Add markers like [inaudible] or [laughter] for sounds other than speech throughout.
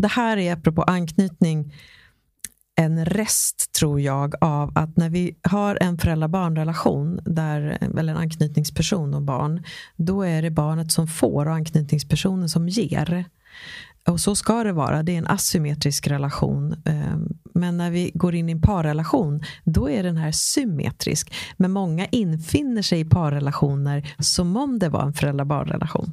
Det här är, apropå anknytning, en rest, tror jag, av att när vi har en föräldrar-barn-relation, eller en anknytningsperson och barn, då är det barnet som får och anknytningspersonen som ger. Och så ska det vara, det är en asymmetrisk relation. Ehm, men när vi går in i en parrelation, då är den här symmetrisk. Men många infinner sig i parrelationer som om det var en föräldrar-barn-relation.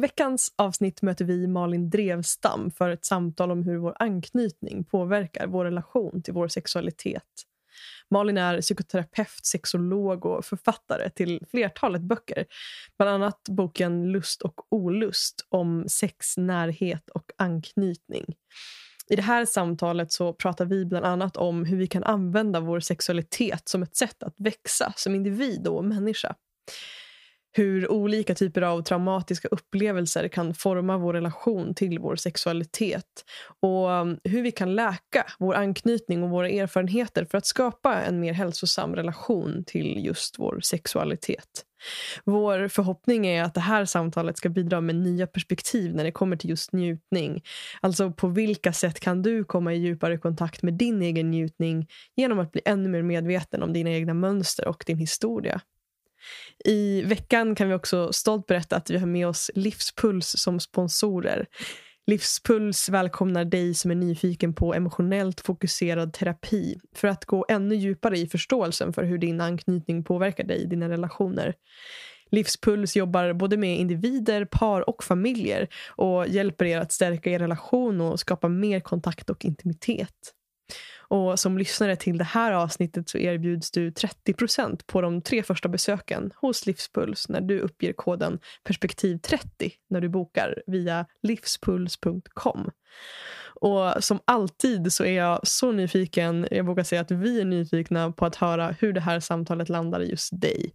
Veckans avsnitt möter vi Malin Drevstam för ett samtal om hur vår anknytning påverkar vår relation till vår sexualitet. Malin är psykoterapeut, sexolog och författare till flertalet böcker. Bland annat boken Lust och olust om sex, närhet och anknytning. I det här samtalet så pratar vi bland annat om hur vi kan använda vår sexualitet som ett sätt att växa som individ och människa hur olika typer av traumatiska upplevelser kan forma vår relation till vår sexualitet och um, hur vi kan läka vår anknytning och våra erfarenheter för att skapa en mer hälsosam relation till just vår sexualitet. Vår förhoppning är att det här samtalet ska bidra med nya perspektiv när det kommer till just njutning. Alltså på vilka sätt kan du komma i djupare kontakt med din egen njutning genom att bli ännu mer medveten om dina egna mönster och din historia. I veckan kan vi också stolt berätta att vi har med oss Livspuls som sponsorer. Livspuls välkomnar dig som är nyfiken på emotionellt fokuserad terapi för att gå ännu djupare i förståelsen för hur din anknytning påverkar dig i dina relationer. Livspuls jobbar både med individer, par och familjer och hjälper er att stärka er relation och skapa mer kontakt och intimitet. Och som lyssnare till det här avsnittet så erbjuds du 30% på de tre första besöken hos Livspuls när du uppger koden perspektiv30 när du bokar via livspuls.com. Och som alltid så är jag så nyfiken, jag vågar säga att vi är nyfikna på att höra hur det här samtalet landar i just dig.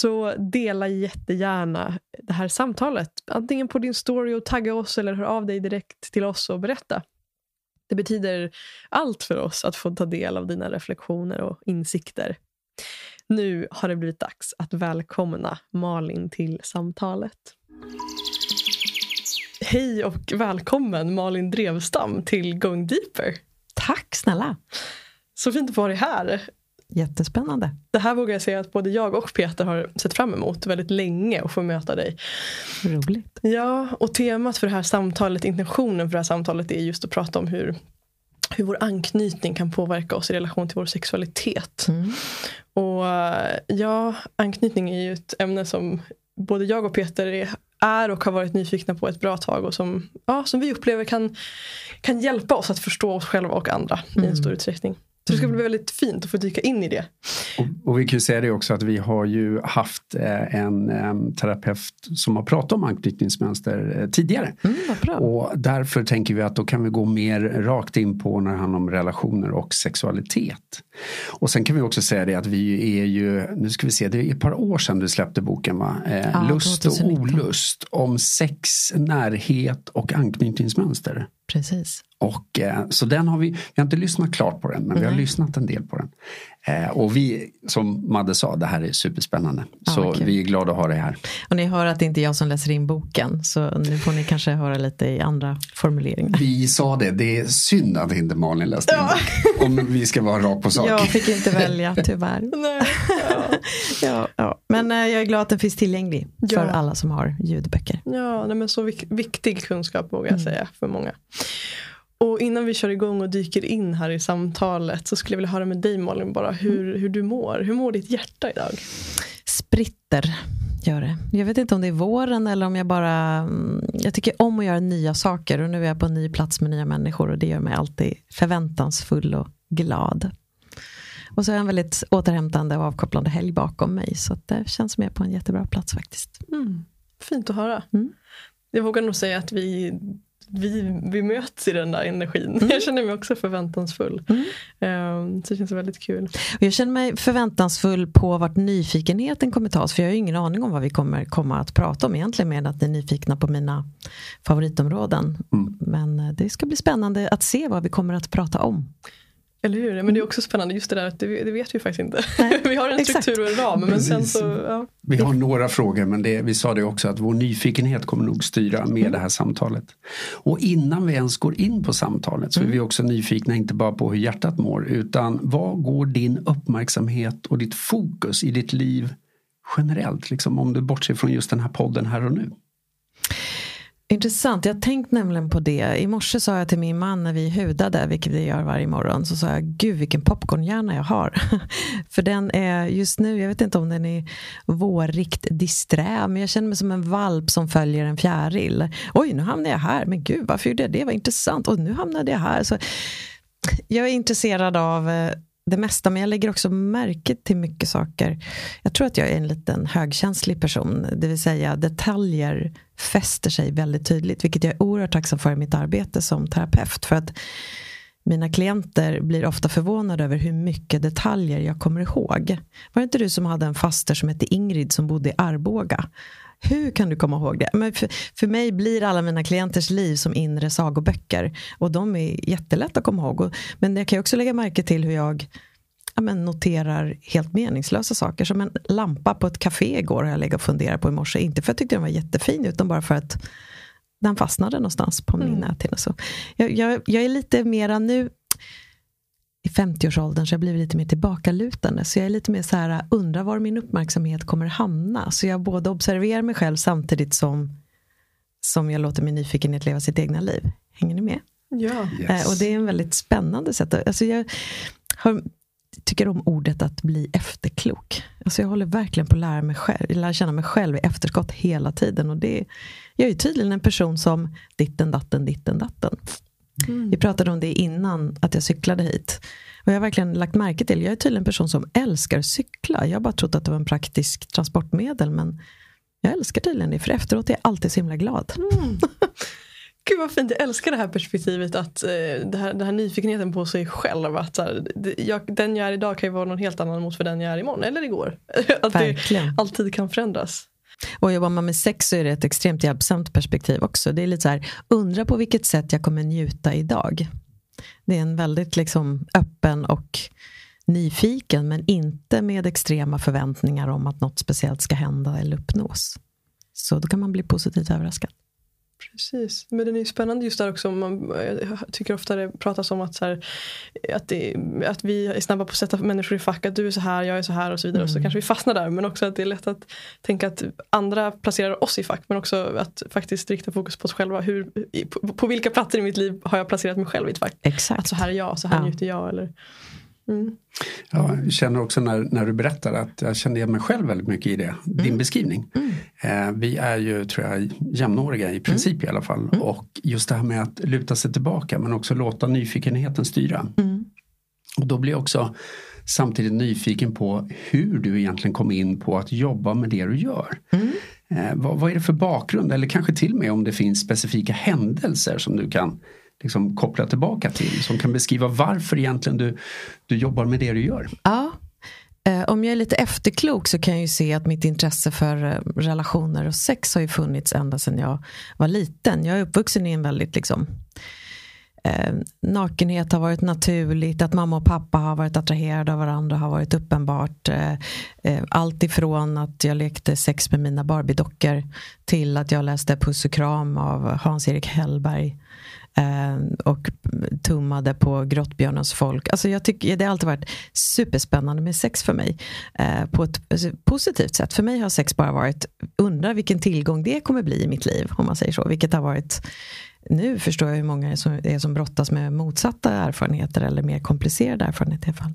Så dela jättegärna det här samtalet, antingen på din story och tagga oss eller hör av dig direkt till oss och berätta. Det betyder allt för oss att få ta del av dina reflektioner och insikter. Nu har det blivit dags att välkomna Malin till samtalet. Hej och välkommen Malin Drevstam till Going Deeper. Tack snälla. Så fint att få ha dig här. Jättespännande. Det här vågar jag säga att både jag och Peter har sett fram emot väldigt länge att få möta dig. Roligt. Ja, och temat för det här samtalet, intentionen för det här samtalet är just att prata om hur, hur vår anknytning kan påverka oss i relation till vår sexualitet. Mm. Och ja, anknytning är ju ett ämne som både jag och Peter är, är och har varit nyfikna på ett bra tag och som, ja, som vi upplever kan, kan hjälpa oss att förstå oss själva och andra mm. i en mm. stor utsträckning. Så det ska bli väldigt fint att få dyka in i det. Och, och vi kan ju säga det också att vi har ju haft eh, en, terapeut som har pratat om anknytningsmönster eh, tidigare. Mm, och därför tänker vi att då kan vi gå mer rakt in på när det handlar om relationer och sexualitet. Och sen kan vi också säga det att vi är ju, nu ska vi se, det är ett par år sedan du släppte boken va? Eh, ja, Lust och olust om sex, närhet och anknytningsmönster. Precis. Och, eh, så den har vi, vi har inte lyssnat klart på den men mm. vi har lyssnat en del på den. Eh, och vi, som Madde sa, det här är superspännande. Ah, så okay. vi är glada att ha det här. Och ni hör att det inte är jag som läser in boken så nu får ni kanske höra lite i andra formuleringar. Vi sa det, det är synd att inte Malin läste in ja. Om vi ska vara rakt på sak. Jag fick inte välja tyvärr. [laughs] Nej, [laughs] ja. ja, ja. Men eh, jag är glad att den finns tillgänglig för alla som har ljudböcker. Ja, nej, men så vik viktig kunskap vågar jag mm. säga för många. Och innan vi kör igång och dyker in här i samtalet så skulle jag vilja höra med dig Malin bara hur, mm. hur du mår. Hur mår ditt hjärta idag? Spritter gör det. Jag vet inte om det är våren eller om jag bara... Mm, jag tycker om att göra nya saker och nu är jag på en ny plats med nya människor och det gör mig alltid förväntansfull och glad. Och så är jag en väldigt återhämtande och avkopplande helg bakom mig så det känns som jag är på en jättebra plats faktiskt. Mm. Fint att höra. Mm. Jag vågar nog säga att vi vi, vi möts i den där energin. Mm. Jag känner mig också förväntansfull. Mm. Um, så det känns väldigt kul. Jag känner mig förväntansfull på vart nyfikenheten kommer ta oss. För jag har ingen aning om vad vi kommer komma att prata om egentligen. Med att ni är nyfikna på mina favoritområden. Mm. Men eh, det ska bli spännande att se vad vi kommer att prata om. Eller hur? Men det är också spännande just det där att det, det vet vi faktiskt inte. [laughs] vi har en struktur och en ram. Men sen så, ja. Vi har några frågor men det, vi sa det också att vår nyfikenhet kommer nog styra med mm. det här samtalet. Och innan vi ens går in på samtalet så är mm. vi också nyfikna inte bara på hur hjärtat mår utan vad går din uppmärksamhet och ditt fokus i ditt liv generellt? Liksom om du bortser från just den här podden här och nu. Intressant, jag har tänkt nämligen på det. I morse sa jag till min man när vi hudade, vilket vi gör varje morgon, så sa jag gud vilken popcornhjärna jag har. [laughs] För den är just nu, jag vet inte om den är vårrikt disträ, men jag känner mig som en valp som följer en fjäril. Oj, nu hamnade jag här, men gud varför gjorde jag det? Vad intressant. Och nu hamnade jag här. Så jag är intresserad av eh, det mesta, men jag lägger också märke till mycket saker. Jag tror att jag är en liten högkänslig person, det vill säga detaljer fäster sig väldigt tydligt, vilket jag är oerhört tacksam för i mitt arbete som terapeut. För att mina klienter blir ofta förvånade över hur mycket detaljer jag kommer ihåg. Var det inte du som hade en faster som hette Ingrid som bodde i Arboga? Hur kan du komma ihåg det? Men för, för mig blir alla mina klienters liv som inre sagoböcker. Och de är jättelätta att komma ihåg. men jag kan också lägga märke till hur jag ja, men noterar helt meningslösa saker. Som en lampa på ett café igår har jag legat och funderat på i morse. Inte för att jag tyckte den var jättefin utan bara för att den fastnade någonstans på min mm. näthinna. Så jag, jag, jag är lite mera nu i 50-årsåldern så jag blivit lite mer tillbakalutande. Så jag är lite mer så här, undrar var min uppmärksamhet kommer hamna. Så jag både observerar mig själv samtidigt som, som jag låter min nyfikenhet leva sitt egna liv. Hänger ni med? Ja. Yes. och det är en väldigt spännande sätt. Alltså jag har, tycker om ordet att bli efterklok. Alltså jag håller verkligen på att lära, mig själv, lära känna mig själv i efterskott hela tiden. Och det, jag är tydligen en person som ditten datten ditten datten. Mm. Vi pratade om det innan att jag cyklade hit. Och jag har verkligen lagt märke till, jag är tydligen en person som älskar cykla. Jag har bara trott att det var en praktisk transportmedel. Men jag älskar tydligen det, för efteråt är jag alltid så himla glad. Mm. [laughs] Gud vad fint, jag älskar det här perspektivet att eh, det här, den här nyfikenheten på sig själv. Att så här, jag, den jag är idag kan ju vara någon helt annan mot för den jag är imorgon eller igår. [laughs] att Verkligen. det alltid kan förändras. Och jobbar man med sex så är det ett extremt hjälpsamt perspektiv också. Det är lite så här, undra på vilket sätt jag kommer njuta idag. Det är en väldigt liksom öppen och nyfiken men inte med extrema förväntningar om att något speciellt ska hända eller uppnås. Så då kan man bli positivt överraskad. Precis, men den är spännande just där också. Man, jag tycker ofta det pratas om att, så här, att, det, att vi är snabba på att sätta människor i fack. Att du är så här, jag är så här och så vidare. Mm. Och så mm. kanske vi fastnar där. Men också att det är lätt att tänka att andra placerar oss i fack. Men också att faktiskt rikta fokus på oss själva. Hur, på, på vilka platser i mitt liv har jag placerat mig själv i ett fack? Exakt. Att så här är jag, så här ja. njuter jag. Eller, Mm. Ja, jag känner också när, när du berättar att jag kände mig själv väldigt mycket i det, din mm. beskrivning. Mm. Eh, vi är ju, tror jag, jämnåriga i princip mm. i alla fall. Mm. Och just det här med att luta sig tillbaka men också låta nyfikenheten styra. Och då blir jag också samtidigt nyfiken på hur du egentligen kom in på att jobba med det du gör. Eh, vad, vad är det för bakgrund eller kanske till och med om det finns specifika händelser som du kan liksom koppla tillbaka till som kan beskriva varför egentligen du, du jobbar med det du gör. Ja. Eh, om jag är lite efterklok så kan jag ju se att mitt intresse för eh, relationer och sex har ju funnits ända sedan jag var liten. Jag är uppvuxen i en väldigt liksom, eh, nakenhet har varit naturligt, att mamma och pappa har varit attraherade av varandra har varit uppenbart. Eh, eh, allt ifrån att jag lekte sex med mina Barbie-dockor till att jag läste Puss och kram av Hans-Erik Hellberg Eh, Ehm, och tummade på grottbjörnens folk. Alltså jag tycker, det har alltid varit superspännande med sex för mig. Eh, på ett alltså, positivt sätt. För mig har sex bara varit, undrar vilken tillgång det kommer bli i mitt liv. Om man säger så. Vilket har varit nu förstår jag hur många det är som brottas med motsatta erfarenheter eller mer komplicerade erfarenheter i alla fall.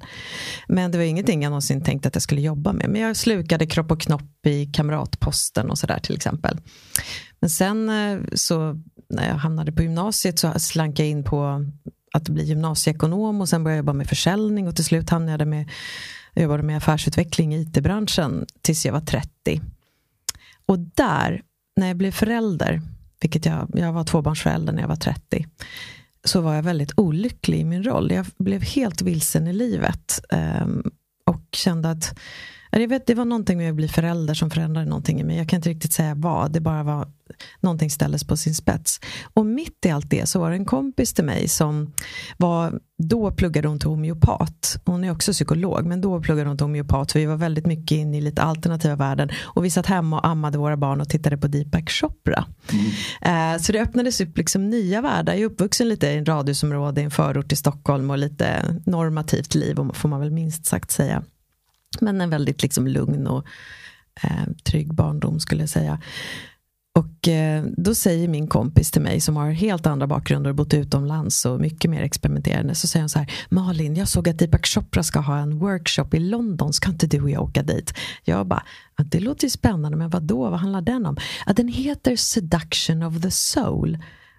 Men det var ingenting jag någonsin tänkte att jag skulle jobba med. Men jag slukade kropp och knopp i kamratposten och sådär till exempel. Men sen eh, så när jag hamnade på gymnasiet så slank jag in på att bli gymnasieekonom och sen började jag jobba med försäljning och till slut hamnade jag med, jag jobbade med affärsutveckling i it-branschen tills jag var 30. Och där, när jag blev förälder, vilket jag, jag var tvåbarnsförälder när jag var 30, så var jag väldigt olycklig i min roll. Jag blev helt vilsen i livet. eh, och kände att jag vet, det var någonting med att bli förälder som förändrade någonting i mig. Jag kan inte riktigt säga vad. Det bara var någonting ställdes på sin spets. Och mitt i allt det så var det en kompis till mig som var, då pluggade hon till homeopat. Hon är också psykolog, men då pluggade hon till homeopat. För vi var väldigt mycket inne i lite alternativa världen. Och vi satt hemma och ammade våra barn och tittade på Deepak Chopra. Mm. så det öppnades upp liksom nya världar. Jag är uppvuxen lite i en radhusområde i en förort i Stockholm och lite normativt liv, får man väl minst sagt säga. Men en väldigt liksom lugn och eh, trygg barndom skulle jag säga. Och eh, då säger min kompis till mig som har helt andra bakgrunder och bott utomlands och mycket mer experimenterande. Så säger hon så här, Malin jag såg att Deepak Chopra ska ha en workshop i London, ska inte du och jag åka dit? Jag bara, det låter ju spännande men vad då? vad handlar den om? Ja, den heter Seduction of the Soul.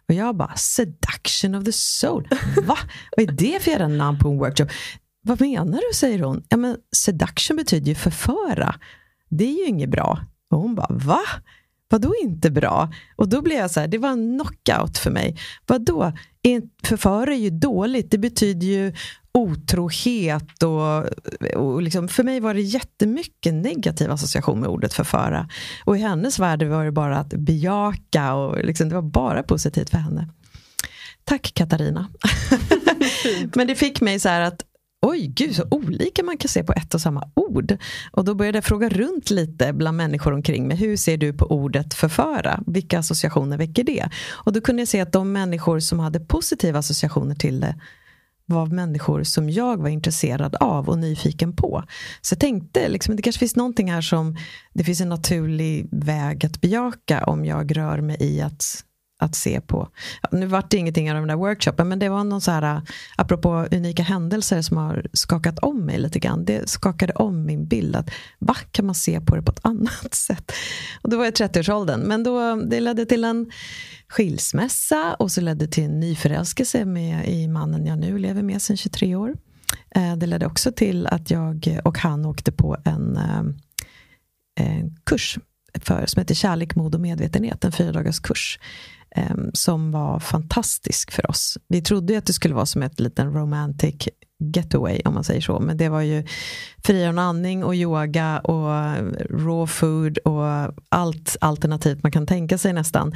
Och jag bara, Seduction of the Soul? Va? Vad är det för jävla namn på en workshop? Vad menar du? säger hon. Ja, men seduction betyder ju förföra. Det är ju inget bra. Och hon bara, va? Vadå inte bra? Och då blev jag så här, det var en knockout för mig. Vadå? Förföra är ju dåligt. Det betyder ju otrohet och, och liksom, för mig var det jättemycket negativ association med ordet förföra. Och i hennes värld var det bara att bejaka och liksom, det var bara positivt för henne. Tack Katarina. [laughs] Men det fick mig så här att oj, gud så olika man kan se på ett och samma ord. Och då började jag fråga runt lite bland människor omkring mig. Hur ser du på ordet förföra? Vilka associationer väcker det? Och då kunde jag se att de människor som hade positiva associationer till det var människor som jag var intresserad av och nyfiken på. Så jag tänkte, liksom, det kanske finns någonting här som det finns en naturlig väg att bejaka om jag rör mig i att att se på. Nu vart det ingenting av de där workshopen, men det var någon så här, äh, apropå unika händelser som har skakat om mig lite grann. Det skakade om min bild. att Va, kan man se på det på ett [laughs] annat sätt? Och då var jag 30-årsåldern. Men då, det ledde till en skilsmässa och så ledde till en nyförälskelse med, i mannen jag nu lever med sedan 23 år. Äh, det ledde också till att jag och han åkte på en, äh, en kurs för, som heter Kärlek, mod och medvetenhet, en fyra dagars kurs Ehm, som var fantastisk för oss. Vi trodde att det skulle vara som ett liten romantic getaway om man säger så. Men det var ju frigörande andning och yoga och raw food och allt alternativt man kan tänka sig nästan.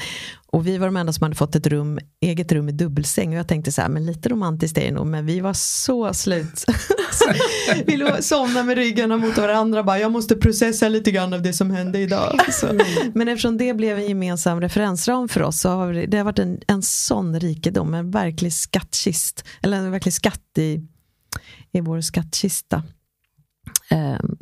Och vi var de enda som hade fått ett rum, eget rum i dubbelsäng. Och jag tänkte så här, men lite romantiskt är det nog. Men vi var så slut. [laughs] vi låg, somnade med ryggarna mot varandra. Bara, jag måste processa lite grann av det som hände idag. Så. Men eftersom det blev en gemensam referensram för oss. Så har det, det har varit en, en sån rikedom. En verklig skattkist. Eller en verklig skatt i i vår skattkista. Ehm,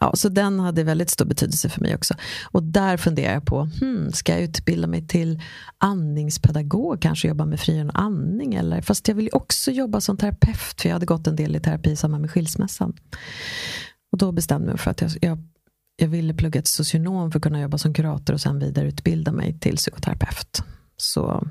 ja, så den hade väldigt stor betydelse för mig också. Och där funderar jag på, hmm, ska jag utbilda mig till andningspedagog, kanske jobba med frigörande andning? Eller? Fast jag vill ju också jobba som terapeut, för jag hade gått en del i terapi i samband med skilsmässan. Och då bestämde jag mig för att jag, jag, jag ville plugga till socionom för att kunna jobba som kurator och sen vidareutbilda mig till psykoterapeut. Så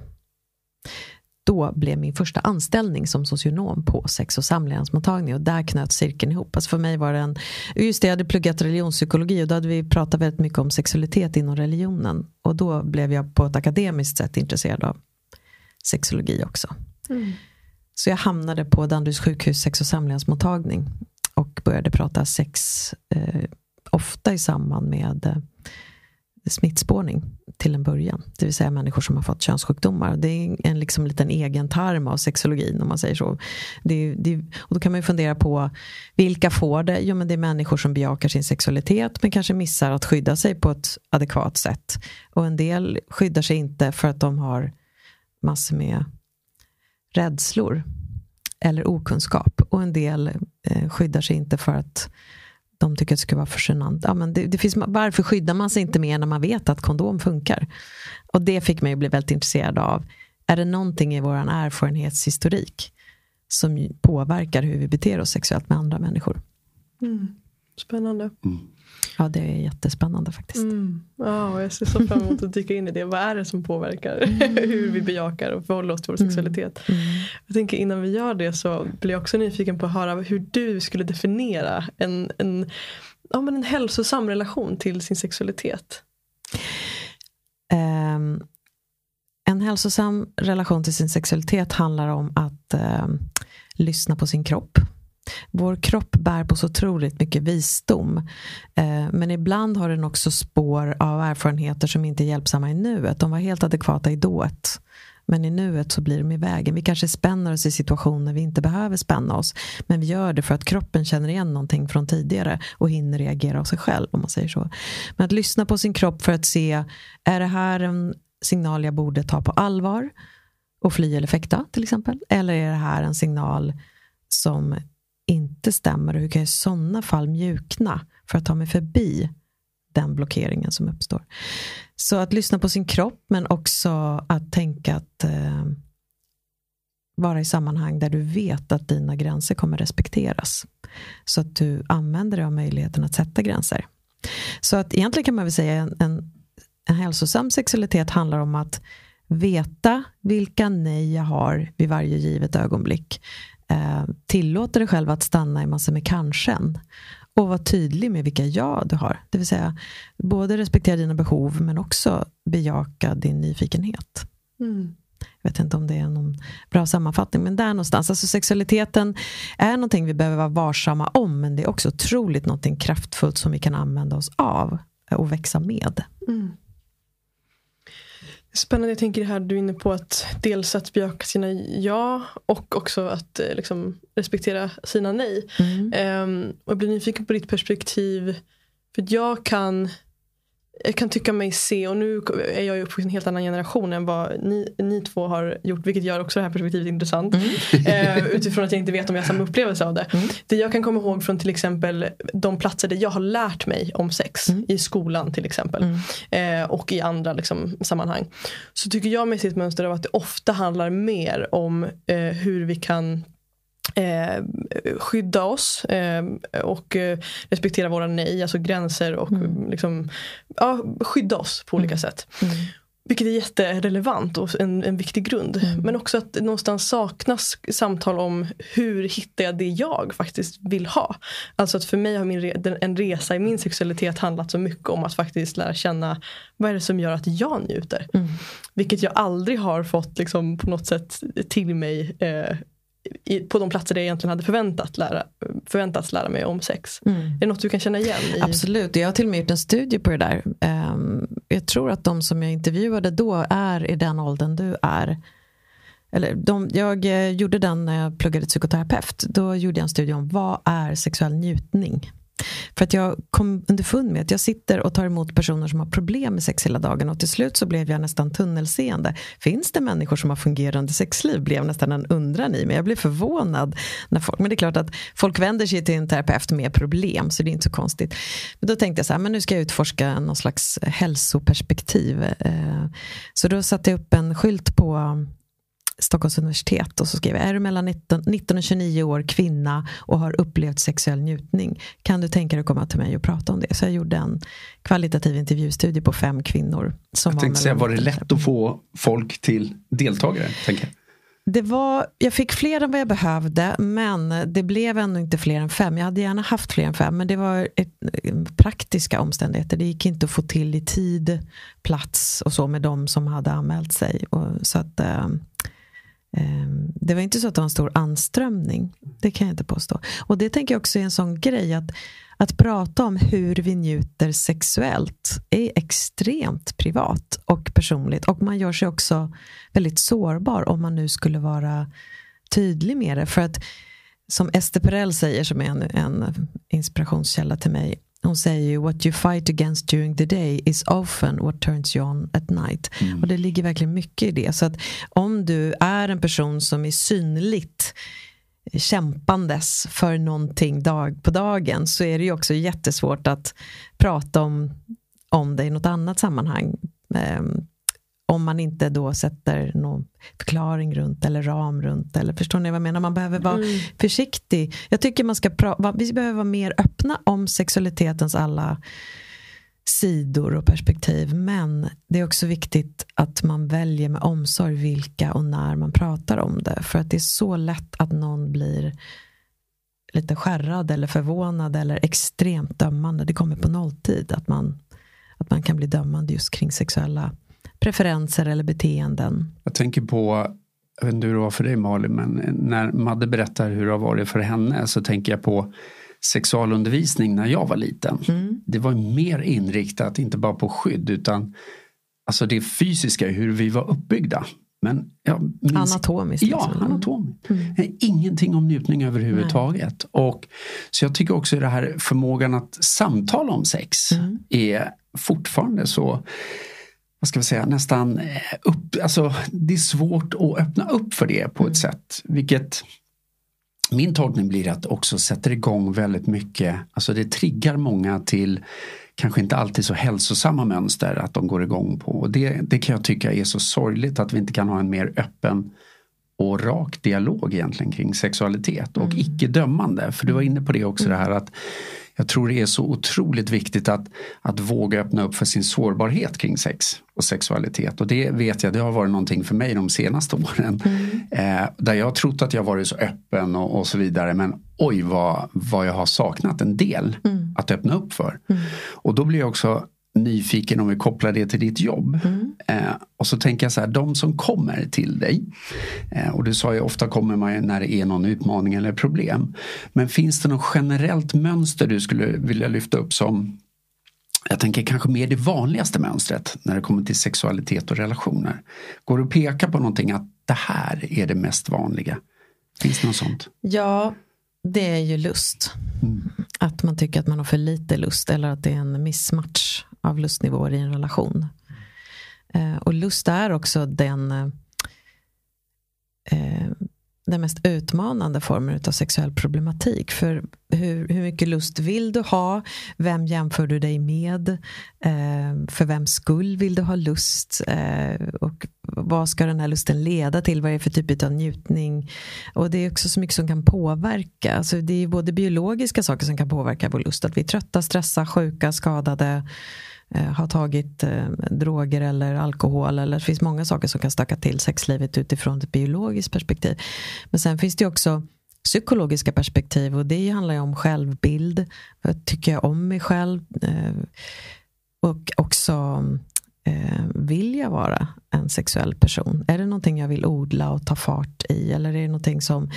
då blev min första anställning som socionom på sex och samlevnadsmottagning och där knöt cirkeln ihop. Alltså för mig var det en, just det, jag hade pluggat religionspsykologi och då hade vi pratat väldigt mycket om sexualitet inom religionen. Och då blev jag på ett akademiskt sätt intresserad av sexologi också. Mm. Så jag hamnade på Danderyds sjukhus sex och samlevnadsmottagning och började prata sex eh, ofta i samband med eh, smittspårning till en början. Det vill säga människor som har fått könssjukdomar. Det är en liksom liten egen tarm av sexologin om man säger så. Det, det, och då kan man ju fundera på vilka får det? Jo men det är människor som bejakar sin sexualitet men kanske missar att skydda sig på ett adekvat sätt. Och en del skyddar sig inte för att de har massor med rädslor eller okunskap. Och en del eh, skyddar sig inte för att de tycker att det ska vara för genant. Ja, men det, det finns, varför skyddar man sig inte mer när man vet att kondom funkar? Och det fick mig att bli väldigt intresserad av. Är det någonting i vår erfarenhetshistorik som påverkar hur vi beter oss sexuellt med andra människor? Mm. Spännande. Mm. Ja, det är jättespännande faktiskt. Mm. Ja, jag ser så fram emot att dyka in i det. Vad är det som påverkar [laughs] hur vi bejakar och förhåller oss till vår mm. sexualitet? Mm. Jag tänker innan vi gör det så blir jag också nyfiken på att höra hur du skulle definiera en, en, ja, men en hälsosam relation till sin sexualitet. Um, en hälsosam relation till sin sexualitet handlar om att eh, lyssna på sin kropp. Vår kropp bär på så otroligt mycket visdom. Eh, men ibland har den också spår av erfarenheter som inte är hjälpsamma i nuet. De var helt adekvata i dået. Men i nuet så blir de i vägen. Vi kanske spänner oss i situationer vi inte behöver spänna oss. Men vi gör det för att kroppen känner igen någonting från tidigare och hinner reagera av sig själv. om man säger så. Men att lyssna på sin kropp för att se, är det här en signal jag borde ta på allvar och fly eller fäkta till exempel? Eller är det här en signal som inte stämmer och hur kan jag i sådana fall mjukna för att ta mig förbi den blockeringen som uppstår. Så att lyssna på sin kropp men också att tänka att eh, vara i sammanhang där du vet att dina gränser kommer respekteras. Så att du använder dig av möjligheten att sätta gränser. Så att egentligen kan man väl säga en, en, en hälsosam sexualitet handlar om att veta vilka nej jag har vid varje givet ögonblick. Eh, tillåter dig själv att stanna i massor med kanske och vara tydlig med vilka ja du har. Det vill säga både respektera dina behov men också bejaka din nyfikenhet. Mm. Jag vet inte om det är någon bra sammanfattning, men där någonstans. Alltså sexualiteten är någonting vi behöver vara varsamma om, men det är också otroligt någonting kraftfullt som vi kan använda oss av och växa med. Mm. Spännande, jag tänker det här du är inne på att dels att bejaka sina ja och också att eh, liksom, respektera sina nej. Mm. Um, och jag blir nyfiken på ditt perspektiv. För jag kan jag kan tycka mig se, och nu är jag ju uppvuxen i en helt annan generation än vad ni, ni två har gjort, vilket gör också det här perspektivet intressant. Mm. eh, utifrån att jag inte vet om jag har samma upplevelse av det. Mm. Det jag kan komma ihåg från till exempel de platser där jag har lärt mig om sex, mm. i skolan till exempel, mm. eh, och i andra liksom, sammanhang. Så tycker jag mig se ett mönster av att det ofta handlar mer om eh, hur vi kan Eh, skydda oss eh, och eh, respektera våra nej, alltså gränser och mm. liksom, ja, skydda oss på olika mm. sätt. Mm. Vilket är jätterelevant och en, en viktig grund. Mm. Men också att någonstans saknas samtal om hur hittar jag det jag faktiskt vill ha. Alltså att för mig har min re, en resa i min sexualitet handlat så mycket om att faktiskt lära känna vad är det som gör att jag njuter. Mm. Vilket jag aldrig har fått liksom, på något sätt till mig eh, i, på de platser där jag egentligen hade förväntat lära, förväntats lära mig om sex. Mm. Är det något du kan känna igen? I... Absolut, jag har till och med gjort en studie på det där. Um, jag tror att de som jag intervjuade då är i den åldern du är. Eller de, jag eh, gjorde den när jag pluggade psykoterapeut. Då gjorde jag en studie om vad är sexuell njutning? För att jag kom underfund med att jag sitter och tar emot personer som har problem med sex hela dagen och till slut så blev jag nästan tunnelseende. Finns det människor som har fungerande sexliv? Blev nästan en undran i mig. Jag blev förvånad. När folk, men det är klart att folk vänder sig till en terapeut med problem så det är inte så konstigt. Men då tänkte jag så här, men nu ska jag utforska någon slags hälsoperspektiv. Eh, så då satte jag upp en skylt på Stockholms universitet och så skrev jag, är du mellan 19, 19 och 29 år, kvinna och har upplevt sexuell njutning, kan du tänka dig att komma till mig och prata om det? Så jag gjorde en kvalitativ intervjustudie på fem kvinnor. Som jag tänkte säga, var det lätt att få folk till deltagare? Tänker Det var, jag fick fler än vad jag behövde, men det blev ändå inte fler än fem. Jag hade gärna haft fler än fem, men det var ett, praktiska omständigheter. Det gick inte att få till i tid, plats och så med de som hade anmält sig. Och, så att, eh, Ehm, det var inte så att det var en stor anströmning. Det kan jag inte påstå. Och det tänker jag också är en sån grej att, att prata om hur vi njuter sexuellt är extremt privat och personligt. Och man gör sig också väldigt sårbar om man nu skulle vara tydlig med det. För att som Ester Perel säger, som är en, en inspirationskälla till mig, hon säger ju what you fight against during the day is often what turns you on at night. Mm. Och det ligger verkligen mycket i det. Så att om du är en person som är synligt kämpandes för någonting dag på dagen så är det ju också jättesvårt att prata om, om det i något annat sammanhang. Um, om man inte då sätter någon förklaring runt eller ram runt. Eller förstår ni vad jag menar? Man behöver vara mm. försiktig. Jag tycker man ska vi behöver vara mer öppna om sexualitetens alla sidor och perspektiv. Men det är också viktigt att man väljer med omsorg vilka och när man pratar om det. För att det är så lätt att någon blir lite skärrad eller förvånad eller extremt dömande. Det kommer på nolltid att man, att man kan bli dömande just kring sexuella preferenser eller beteenden. Jag tänker på, jag vet inte hur det var för dig Malin, men när Madde berättar hur det har varit för henne så tänker jag på sexualundervisning när jag var liten. Mm. Det var mer inriktat, inte bara på skydd utan alltså det fysiska, hur vi var uppbyggda. Men jag minns, anatomiskt? Ja, liksom. anatomiskt. Mm. Ingenting om njutning överhuvudtaget. Och, så jag tycker också det här förmågan att samtala om sex mm. är fortfarande så vad ska vi säga, nästan eh, upp, alltså det är svårt att öppna upp för det på ett mm. sätt. Vilket min tolkning blir att också sätter igång väldigt mycket, alltså det triggar många till kanske inte alltid så hälsosamma mönster att de går igång på. Och det, det kan jag tycka är så sorgligt att vi inte kan ha en mer öppen och rak dialog egentligen kring sexualitet och mm. icke dömande. För du var inne på det också mm. det här att jag tror det är så otroligt viktigt att, att våga öppna upp för sin sårbarhet kring sex och sexualitet. Och det vet jag, det har varit någonting för mig de senaste [laughs] åren. Mm. Eh, där jag har trott att jag varit så öppen och, och, så vidare. Men oj vad, vad jag har saknat en del mm. att öppna upp för. Mm. Och då blir jag också nyfiken om vi kopplar det till ditt jobb. Mm. Eh, och så tänker jag så här, de som kommer till dig. Eh, och du sa ju ofta kommer man när det är någon utmaning eller problem. Men finns det något generellt mönster du skulle vilja lyfta upp som jag tänker kanske mer det vanligaste mönstret när det kommer till sexualitet och relationer. Går det att peka på någonting att det här är det mest vanliga? Finns det något sånt? Ja, det är ju lust. Mm. Att man tycker att man har för lite lust eller att det är en missmatch av lustnivåer i en relation. Eh, och lust är också den, eh, den mest utmanande formen av sexuell problematik. För hur, hur mycket lust vill du ha? Vem jämför du dig med? Eh, för vems skull vill du ha lust? Eh, och vad ska den här lusten leda till? Vad är det för typ av njutning? Och det är också så mycket som kan påverka. Alltså det är både biologiska saker som kan påverka vår lust. Att vi är trötta, stressade, sjuka, skadade Eh, har tagit eh, droger eller alkohol. Eller det finns många saker som kan stöka till sexlivet utifrån ett biologiskt perspektiv. Men sen finns det också psykologiska perspektiv och det handlar ju om självbild. Vad tycker jag om mig själv? Eh, och också vill jag vara en sexuell person? Är det någonting jag vill odla och ta fart i? Eller är det någonting som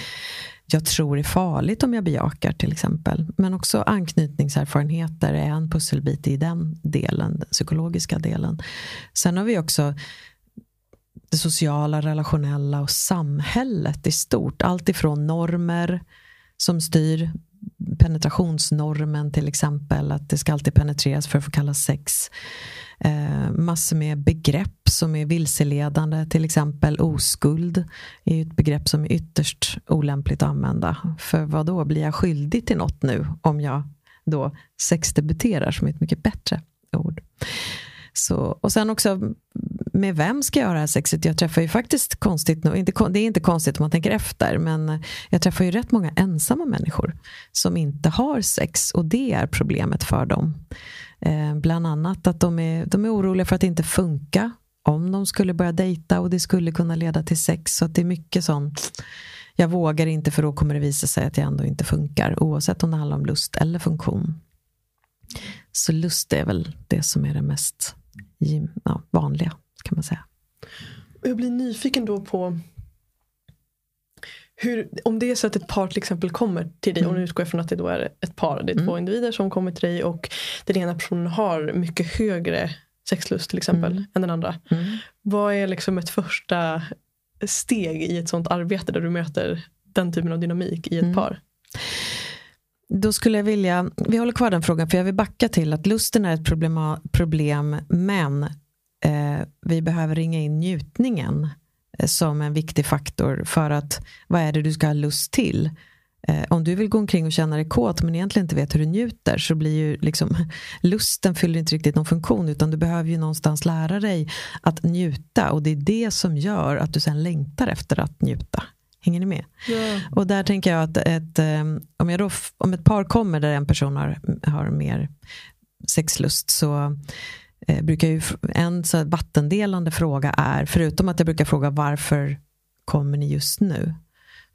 jag tror är farligt om jag bejakar till exempel. Men också anknytningserfarenheter är en pusselbit i den delen, den psykologiska delen. Sen har vi också det sociala, relationella och samhället i stort. Allt ifrån normer som styr penetrationsnormen till exempel, att det ska alltid penetreras för att få kallas sex. Eh, massor med begrepp som är vilseledande, till exempel oskuld är ett begrepp som är ytterst olämpligt att använda. För vad då blir jag skyldig till något nu om jag då sexdebuterar som är ett mycket bättre ord. Så, och sen också, med vem ska jag ha det här sexet? Jag träffar ju faktiskt konstigt nog, inte, det är inte konstigt om man tänker efter, men jag träffar ju rätt många ensamma människor som inte har sex och det är problemet för dem. Eh, bland annat att de är, de är oroliga för att det inte funka om de skulle börja dejta och det skulle kunna leda till sex. Så det är mycket sånt. Jag vågar inte för då kommer det visa sig att jag ändå inte funkar oavsett om det handlar om lust eller funktion. Så lust är väl det som är det mest ja, vanliga kan man säga. Jag blir nyfiken då på hur, om det är så att ett par till exempel kommer till dig, mm. och nu utgår jag från att det då är ett par, det är mm. två individer som kommer till dig och den ena personen har mycket högre sexlust till exempel mm. än den andra. Mm. Vad är liksom ett första steg i ett sånt arbete där du möter den typen av dynamik i ett mm. par? Då skulle jag vilja, vi håller kvar den frågan för jag vill backa till att lusten är ett problem, problem men eh, vi behöver ringa in njutningen eh, som en viktig faktor för att vad är det du ska ha lust till? Eh, om du vill gå omkring och känna dig kåt men egentligen inte vet hur du njuter så blir ju liksom [laughs] lusten fyller inte riktigt någon funktion utan du behöver ju någonstans lära dig att njuta och det är det som gör att du sen längtar efter att njuta. Hänger ni med? Yeah. Och där tänker jag att ett, eh, om, jag då, om ett par kommer där en person har, har mer sexlust så eh, brukar ju en så vattendelande fråga är, förutom att jag brukar fråga varför kommer ni just nu?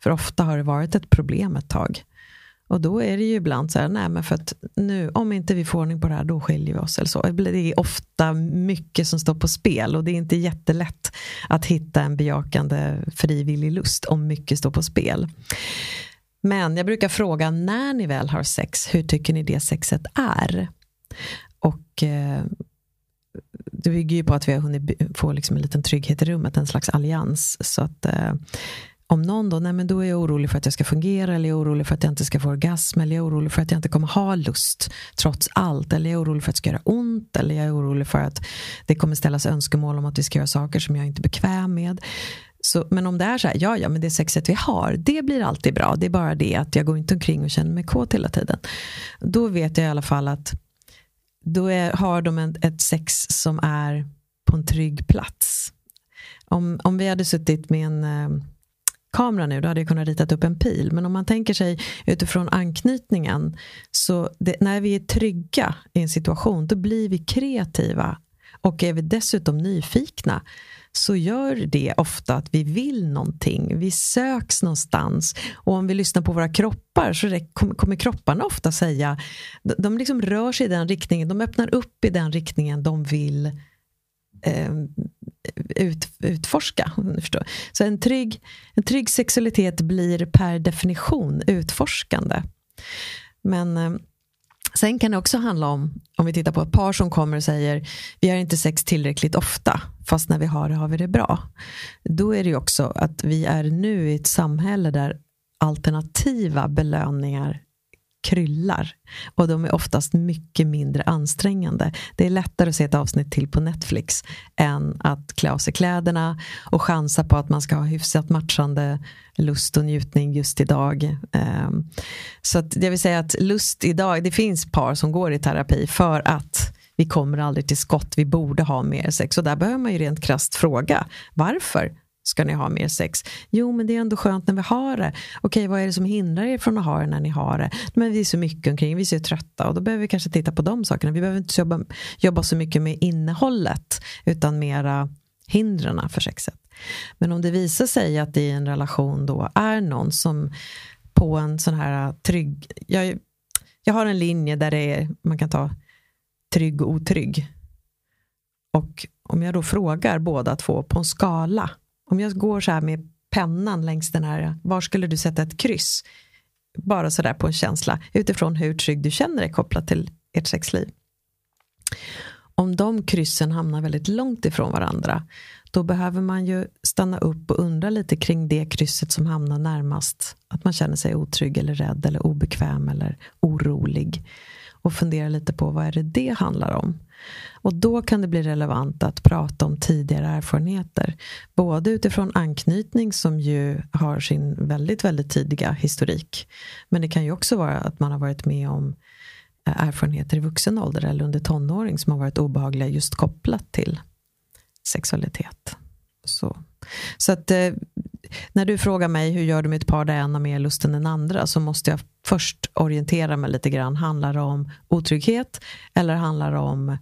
För ofta har det varit ett problem ett tag. Och då är det ju ibland så här, nej men för att nu, om inte vi får ordning på det här, då skiljer vi oss. Eller så. Det är ofta mycket som står på spel och det är inte jättelätt att hitta en bejakande frivillig lust om mycket står på spel. Men jag brukar fråga, när ni väl har sex, hur tycker ni det sexet är? Och eh, det bygger ju på att vi har hunnit få liksom en liten trygghet i rummet, en slags allians. Så att eh, om någon då, nej men då är jag orolig för att jag ska fungera, eller jag är orolig för att jag inte ska få orgasm, eller jag är orolig för att jag inte kommer ha lust trots allt, eller jag är orolig för att det ska göra ont, eller jag är orolig för att det kommer ställas önskemål om att vi ska göra saker som jag inte är bekväm med. Så, men om det är så här, ja ja, men det sexet vi har, det blir alltid bra. Det är bara det att jag går inte omkring och känner mig kåt hela tiden. Då vet jag i alla fall att då är, har de en, ett sex som är på en trygg plats. Om, om vi hade suttit med en eh, kamera nu, då hade jag kunnat ritat upp en pil. Men om man tänker sig utifrån anknytningen, så det, när vi är trygga i en situation, då blir vi kreativa. Och är vi dessutom nyfikna, så gör det ofta att vi vill någonting. Vi söks någonstans. Och om vi lyssnar på våra kroppar så kommer kropparna ofta säga, de liksom rör sig i den riktningen, de öppnar upp i den riktningen de vill eh, ut, utforska. Förstår. Så en trygg, en trygg sexualitet blir per definition utforskande. Men eh, sen kan det också handla om, om vi tittar på ett par som kommer och säger vi har inte sex tillräckligt ofta, fast när vi har det har vi det bra. Då är det ju också att vi är nu i ett samhälle där alternativa belöningar kryllar. Och de är oftast mycket mindre ansträngande. Det är lättare att se ett avsnitt till på Netflix än att klä av sig kläderna och chansa på att man ska ha hyfsat matchande lust och njutning just idag. Ehm, så att jag vill säga att lust idag, det finns par som går i terapi för att vi kommer aldrig till skott, vi borde ha mer sex. Och där behöver man ju rent krast fråga, varför? Ska ni ha mer sex? Jo, men det är ändå skönt när vi har det. Okej, vad är det som hindrar er från att ha det när ni har det? Men vi är så mycket omkring, vi är så trötta och då behöver vi kanske titta på de sakerna. Vi behöver inte jobba, jobba så mycket med innehållet utan mera hindren för sexet. Men om det visar sig att det i en relation då är någon som på en sån här trygg... Jag, jag har en linje där det är, man kan ta trygg och otrygg. Och om jag då frågar båda två på en skala om jag går så här med pennan längs den här, var skulle du sätta ett kryss? Bara så där på en känsla utifrån hur trygg du känner dig kopplat till ert sexliv. Om de kryssen hamnar väldigt långt ifrån varandra då behöver man ju stanna upp och undra lite kring det krysset som hamnar närmast. Att man känner sig otrygg eller rädd eller obekväm eller orolig. Och fundera lite på vad är det det handlar om. Och då kan det bli relevant att prata om tidigare erfarenheter. Både utifrån anknytning som ju har sin väldigt, väldigt tidiga historik. Men det kan ju också vara att man har varit med om eh, erfarenheter i vuxen ålder eller under tonåring som har varit obehagliga just kopplat till sexualitet. Så, så att eh, när du frågar mig hur gör du med ett par där en har mer lust än den andra så måste jag först orientera mig lite grann. Handlar det om otrygghet eller handlar det om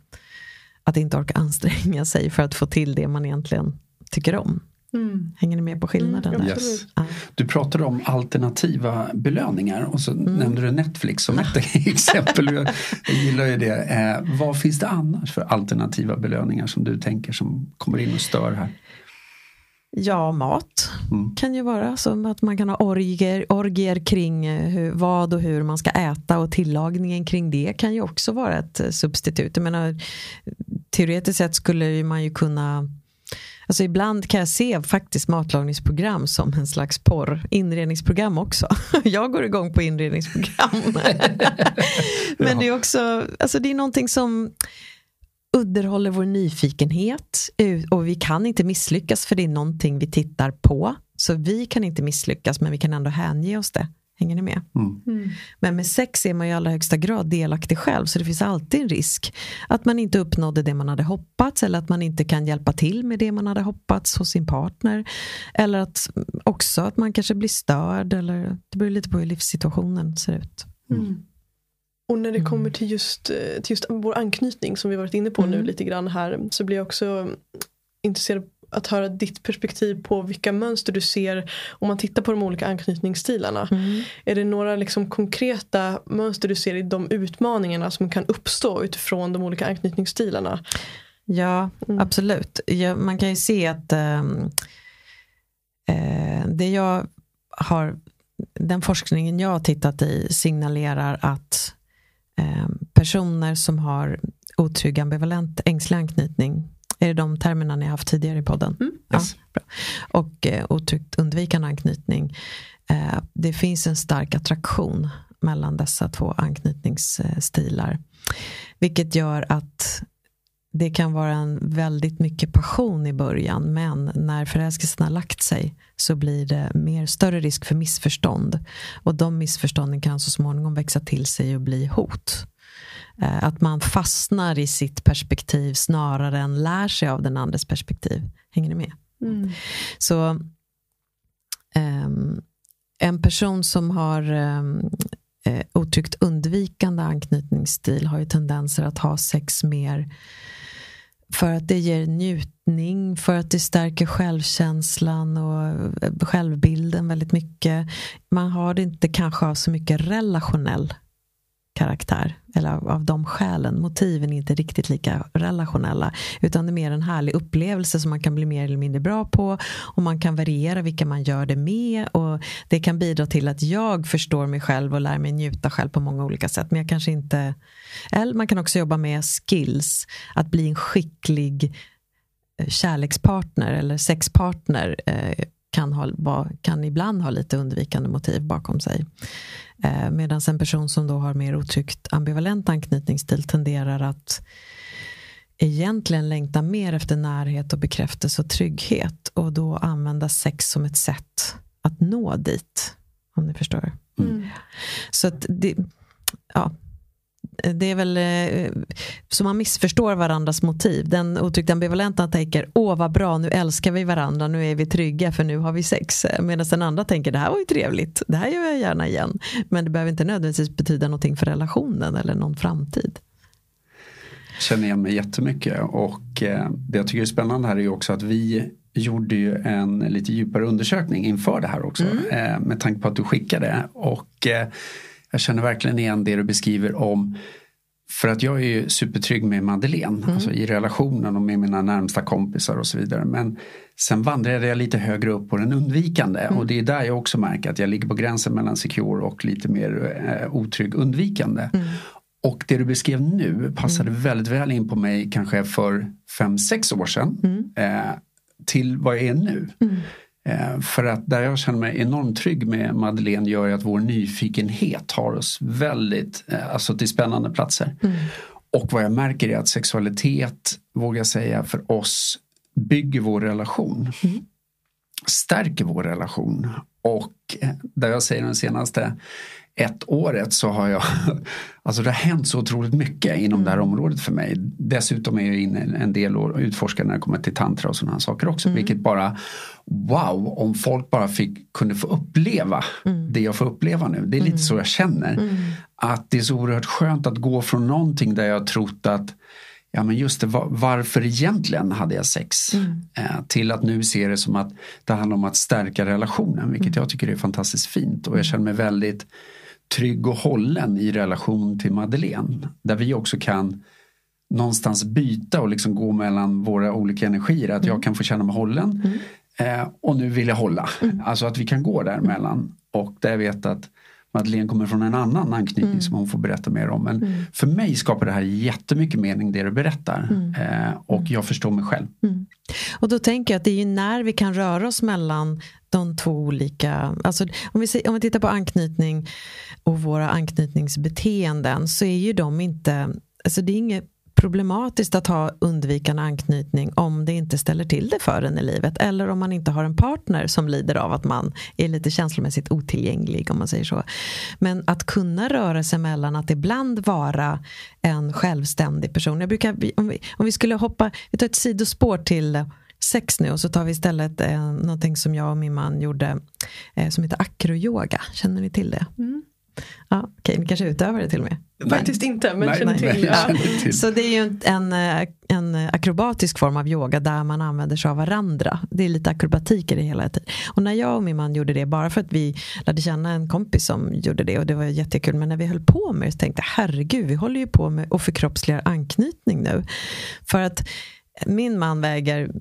att inte orka anstränga sig för att få till det man egentligen tycker om? Mm. Hänger ni med på skillnaden? Mm, yes. Du pratade om alternativa belöningar och så mm. nämnde du Netflix som ett [laughs] exempel. Jag, jag gillar ju det. Eh, vad finns det annars för alternativa belöningar som du tänker som kommer in och stör här? Ja, mat mm. kan ju vara som att man kan ha orgier, orgier kring eh, hur, vad och hur man ska äta och tillagningen kring det kan ju också vara ett eh, substitut. Jag menar, teoretiskt sett skulle man ju kunna Alltså ibland kan jag se faktiskt matlagningsprogram som en slags porr. Inredningsprogram också. [laughs] Jag går igång på inredningsprogram. [laughs] Men det är också, alltså det är någonting som underhåller vår nyfikenhet och vi kan inte misslyckas för det är någonting vi tittar på. Så vi kan inte misslyckas men vi kan ändå hänge oss det. Hänger ni med? Mm. Mm. Men med sex är man i allra högsta grad delaktig själv så det finns alltid en risk att man inte uppnådde det man hade hoppats eller att man inte kan hjälpa till med det man hade hoppats hos sin partner. Eller att också att man kanske blir störd eller det beror lite på hur livssituationen ser ut. Mm. Och när det mm. kommer till just, eh, till just vår anknytning som vi varit inne på mm. nu lite grann här så blir jag också intresserad att höra ditt perspektiv på vilka mönster du ser om man tittar på de olika anknytningsstilarna. Mm. Är det några liksom konkreta mönster du ser i de utmaningarna som kan uppstå utifrån de olika anknytningsstilarna? Ja, Mm. absolut. Ja, man kan ju se att ehm, eh, det jag har, den forskningen jag har tittat i signalerar att ehm, personer som har otrygg, ambivalent, ängslig anknytning, är det de termerna ni har haft tidigare i podden? Mm. Yes. Ja. Och eh, otryggt undvikande anknytning. Eh, det finns en stark attraktion mellan dessa två anknytningsstilar. Vilket gör att det kan vara en väldigt mycket passion i början men när förälskelsen har lagt sig så blir det mer större risk för missförstånd. Och de missförstånden kan så småningom växa till sig och bli hot. Eh, Att man fastnar i sitt perspektiv snarare än lär sig av den andres perspektiv. Hänger ni med? Mm. Så ehm, en person som har um, eh, otryggt undvikande anknytningsstil har ju tendenser att ha sex mer för att det ger njutning, för att det stärker självkänslan och eh, självbilden väldigt mycket. Man har det inte kanske av så mycket relationell karaktär. Eller av, av de skälen. Motiven är inte riktigt lika relationella. Utan det är mer en härlig upplevelse som man kan bli mer eller mindre bra på. Och man kan variera vilka man gör det med. Och det kan bidra till att jag förstår mig själv och lär mig njuta själv på många olika sätt. Men jag kanske inte... Eller man kan också jobba med skills. Att bli en skicklig eh, kärlekspartner eller sexpartner. Eh, kan, ha, kan ibland ha lite undvikande motiv bakom sig. Eh, Medan en person som då har mer otryggt ambivalent anknytningsstil tenderar att egentligen längta mer efter närhet och bekräftelse och trygghet och då använda sex som ett sätt att nå dit. Om ni förstår. Mm. Så att det, ja, det är väl eh, så man missförstår varandras motiv. Den otryggt ambivalenta tänker, åh vad bra, nu älskar vi varandra, nu är vi trygga för nu har vi sex. Medan den andra tänker, det här var ju trevligt, det här gör jag gärna igen. Men det behöver inte nödvändigtvis betyda någonting för relationen eller någon framtid. känner igen mig jättemycket och eh, det jag tycker är spännande här är ju också att vi gjorde ju en lite djupare undersökning inför det här också eh, med tanke på att du skickade och eh, jag känner verkligen igen det du beskriver om för att jag är ju supertrygg med Madeleine, alltså i relationen och med mina närmsta kompisar och så vidare. Men sen vandrade jag lite högre upp på den undvikande och det är där jag också märker att jag ligger på gränsen mellan secure och lite mer eh, otrygg undvikande. Och det du beskrev nu passade väldigt väl in på mig kanske för fem sex år sedan. Eh, till vad jag är nu. Eh, för att där jag känner mig enormt trygg med Madeleine gör ju att vår nyfikenhet har oss väldigt, eh, alltså till spännande platser. Och vad jag märker är att sexualitet, vågar jag säga, för oss bygger vår relation. Stärker vår relation. Och eh, där jag säger den senaste ett året så har jag, [laughs] alltså det har hänt så otroligt mycket inom det här området för mig. Dessutom är jag inne en del och utforskar när det kommer till tantra och sådana saker också. Vilket bara, wow, om folk bara fick, kunde få uppleva det jag får uppleva nu. Det är lite så jag känner. Att det är så oerhört skönt att gå från någonting där jag trott att Ja men just det, va- varför egentligen hade jag sex? Eh, till att nu se det som att det handlar om att stärka relationen, vilket jag tycker är fantastiskt fint. Och jag känner mig väldigt trygg och hållen i relation till Madeleine. Där vi också kan någonstans byta och liksom gå mellan våra olika energier. Att jag kan få känna mig hållen eh, och nu vill jag hålla. Alltså att vi kan gå däremellan. Och där jag vet att Madeleine kommer från en annan anknytning som hon får berätta mer om. Men för mig skapar det här jättemycket mening det du berättar. Eh, och jag förstår mig själv. Och då tänker jag att det är ju när vi kan röra oss mellan de två olika, alltså om vi, om vi tittar på anknytning och våra anknytningsbeteenden så är ju de inte, alltså det är inget problematiskt att ha undvikande anknytning om det inte ställer till det för en i livet eller om man inte har en partner som lider av att man är lite känslomässigt otillgänglig om man säger så. Men att kunna röra sig mellan att ibland vara en självständig person. Jag brukar, om, vi, om vi skulle hoppa, vi tar ett sidospår till sex nu och så tar vi istället eh, någonting som jag och min man gjorde eh, som heter akroyoga. Känner ni till det? Ja, Okej, ni kanske utövar det till och med? Faktiskt inte, men Nej, känner nej, till. Ja. känner till. Så det är ju en, en, en akrobatisk form av yoga där man använder sig av varandra. Det är lite akrobatik i det hela tiden. Och när jag och min man gjorde det, bara för att vi lärde känna en kompis som gjorde det och det var jättekul, men när vi höll på med det så tänkte jag herregud, vi håller ju på med att förkroppsliga anknytning nu. För att min man väger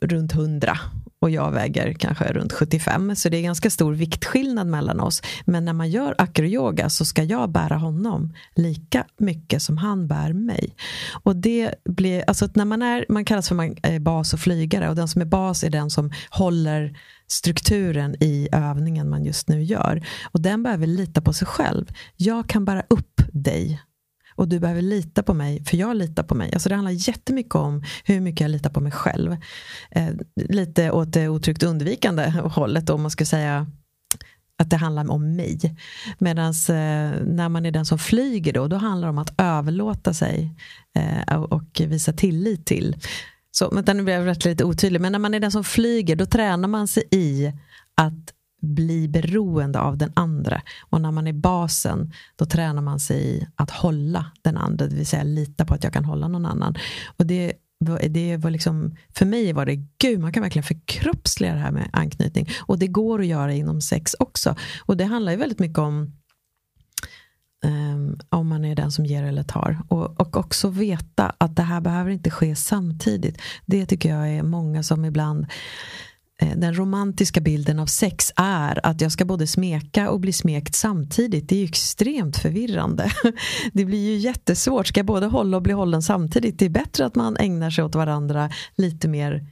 runt 100 och jag väger kanske runt 75 så det är ganska stor viktskillnad mellan oss. Men när man gör akroyoga så ska jag bära honom lika mycket som han bär mig. Och det blir, alltså när man är, man kallas för man, eh, bas och flygare och den som är bas är den som håller strukturen i övningen man just nu gör. Och den behöver lita på sig själv. Jag kan bära upp dig och du behöver lita på mig, för jag litar på mig. Alltså det handlar jättemycket om hur mycket jag litar på mig själv. Eh, lite åt det otryggt undvikande hållet om man ska säga att det handlar om mig. Medan eh, när man är den som flyger då, då handlar det om att överlåta sig eh, och visa tillit till. Så, vänta, nu blev jag rätt lite otydlig. Men när man är den som flyger, då tränar man sig i att bli beroende av den andra. Och när man är basen, då tränar man sig i att hålla den andra, det vill säga lita på att jag kan hålla någon annan. Och det, det var liksom, för mig var det, gud, man kan verkligen förkroppsliga det här med anknytning. Och det går att göra inom sex också. Och det handlar ju väldigt mycket om Um, om man är den som ger eller tar. Och, och också veta att det här behöver inte ske samtidigt. Det tycker jag är många som ibland Eh, den romantiska bilden av sex är att jag ska både smeka och bli smekt samtidigt. Det är ju extremt förvirrande. [laughs] Det blir ju jättesvårt. Ska jag både hålla och bli hållen samtidigt? Det är bättre att man ägnar sig åt varandra lite mer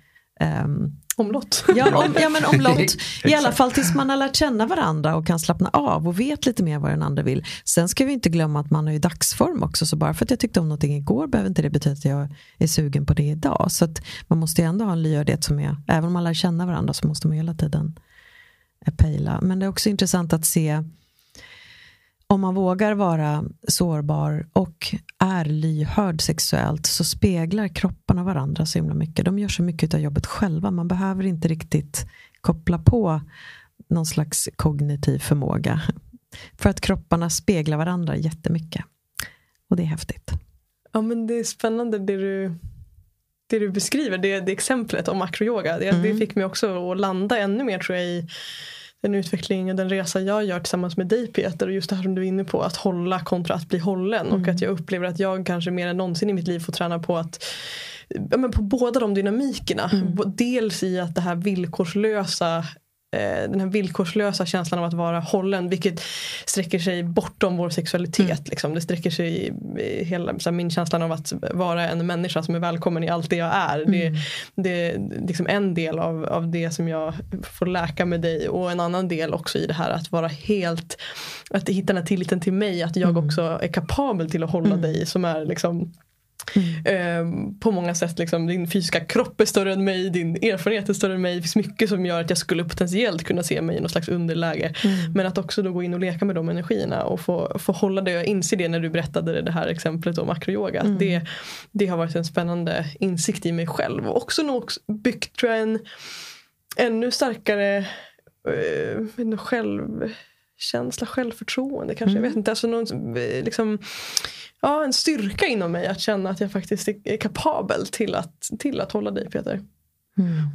um, Omlott. [laughs] Ja, om, ja men omlott. [laughs] I alla fall tills man har lärt känna varandra och kan slappna av och vet lite mer vad den andra vill. Sen ska vi inte glömma att man är i dagsform också. Så bara för att jag tyckte om någonting igår behöver inte det betyda att jag är sugen på det idag. Så att man måste ju ändå ha en lyhördhet som är, även om man lär känna varandra så måste man hela tiden pejla. Men det är också intressant att se om man vågar vara sårbar och är lyhörd sexuellt så speglar kropparna varandra så himla mycket. De gör så mycket av jobbet själva. Man behöver inte riktigt koppla på någon slags kognitiv förmåga. För att kropparna speglar varandra jättemycket. Och det är häftigt. Ja, men det är spännande det du, det du beskriver, det, det exemplet om akroyoga. Det, det Mm. fick mig också att landa ännu mer tror jag i den utveckling och den resa jag gör tillsammans med dig Peter. Och just det här som du är inne på, att hålla kontra att bli hållen. Och att jag upplever att jag kanske mer än någonsin i mitt liv får träna på att ja, men på båda de dynamikerna. Bo- Dels i att det här villkorslösa den här villkorslösa känslan av att vara hållen vilket sträcker sig bortom vår sexualitet. Liksom. Det sträcker sig i, i hela här, min känslan av att vara en människa som är välkommen i allt det jag är. Det, det är liksom en del av, av det som jag får läka med dig och en annan del också i det här att vara helt att hitta den här tilliten till mig att jag också är kapabel till att hålla dig som är liksom Eh, på många sätt. Liksom, din fysiska kropp är större än mig, din erfarenhet är större än mig. Det finns mycket som gör att jag skulle potentiellt kunna se mig i något slags underläge. Men att också då gå in och leka med de energierna och få, få hålla det. Jag inser det när du berättade det här exemplet om akroyoga. att Det, det har varit en spännande insikt i mig själv. Och också nog byggt tror jag en ännu starkare eh, inte, självkänsla, självförtroende kanske. Jag vet inte. Alltså någon, eh, liksom, ja, en styrka inom mig att känna att jag faktiskt är är kapabel till att, till att hålla dig Peter.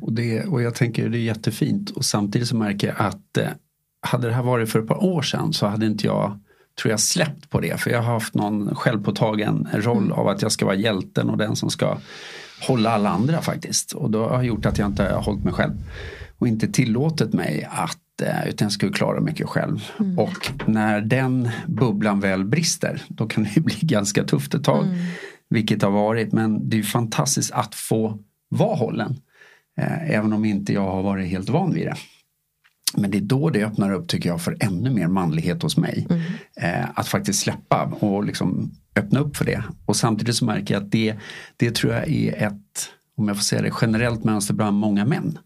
Och, det, och jag tänker det är jättefint och samtidigt så märker jag att eh, hade det här varit för ett par år sedan så hade inte jag tror jag släppt på det för jag har haft någon självpåtagen roll av att jag ska vara hjälten och den som ska hålla alla andra faktiskt. Och då har gjort att jag inte har hållit mig själv och inte tillåtit mig att utan jag skulle klara mycket själv. Och när den bubblan väl brister då kan det [laughs] bli ganska tufft ett tag. Vilket har varit men det är fantastiskt att få vara hållen. Eh, även om inte jag har varit helt van vid det. Men det är då det öppnar upp tycker jag för ännu mer manlighet hos mig. Eh, att faktiskt släppa och liksom öppna upp för det. Och samtidigt så märker jag att det, det tror jag är ett, om jag får säga det, generellt mönster bland många män.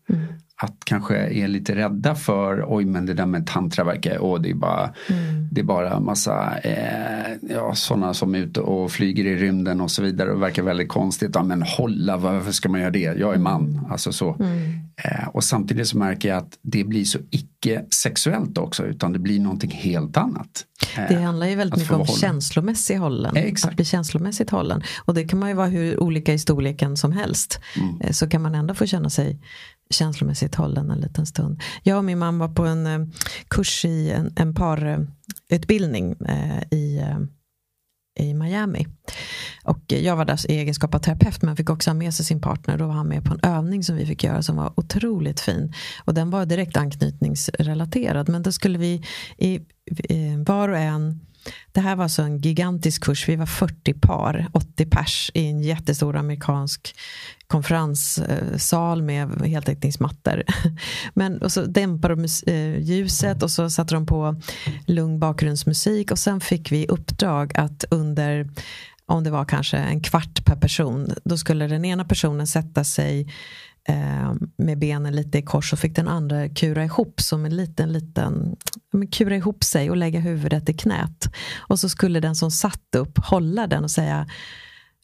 Att kanske är lite rädda för, oj men det där med tantra verkar, åh det är bara, det är bara massa, eh, ja sådana som är ute och flyger i rymden och så vidare och verkar väldigt konstigt. Ja men hålla, varför ska man göra det? Jag är man. Alltså så. Eh, och samtidigt så märker jag att det blir så icke icke sexuellt också utan det blir någonting helt annat. Det handlar ju väldigt mycket om hållen. känslomässig hållen. Exakt. Att bli känslomässigt hållen. Och det kan man ju vara hur olika i storleken som helst. Mm. Eh, så kan man ändå få känna sig känslomässigt hållen en liten stund. Jag och min mamma var på en eh, kurs i en, en parutbildning eh, i i Miami. Och jag var där i egenskap av terapeut men fick också ha med sig sin partner. Då var han med på en övning som vi fick göra som var otroligt fin. Och den var direkt anknytningsrelaterad. Men då skulle vi i, i var och en det här var så en gigantisk kurs. Vi var 40 par, 80 pers i en jättestor amerikansk konferenssal med heltäckningsmattor. [laughs] Men och så dämpade de eh, ljuset och så satte de på lugn bakgrundsmusik och sen fick vi uppdrag att under om det var kanske en kvart per person, då skulle den ena personen sätta sig eh, med benen lite i kors och fick den andra kura ihop som en liten, liten, kura ihop sig och lägga huvudet i knät. Och så skulle den som satt upp hålla den och säga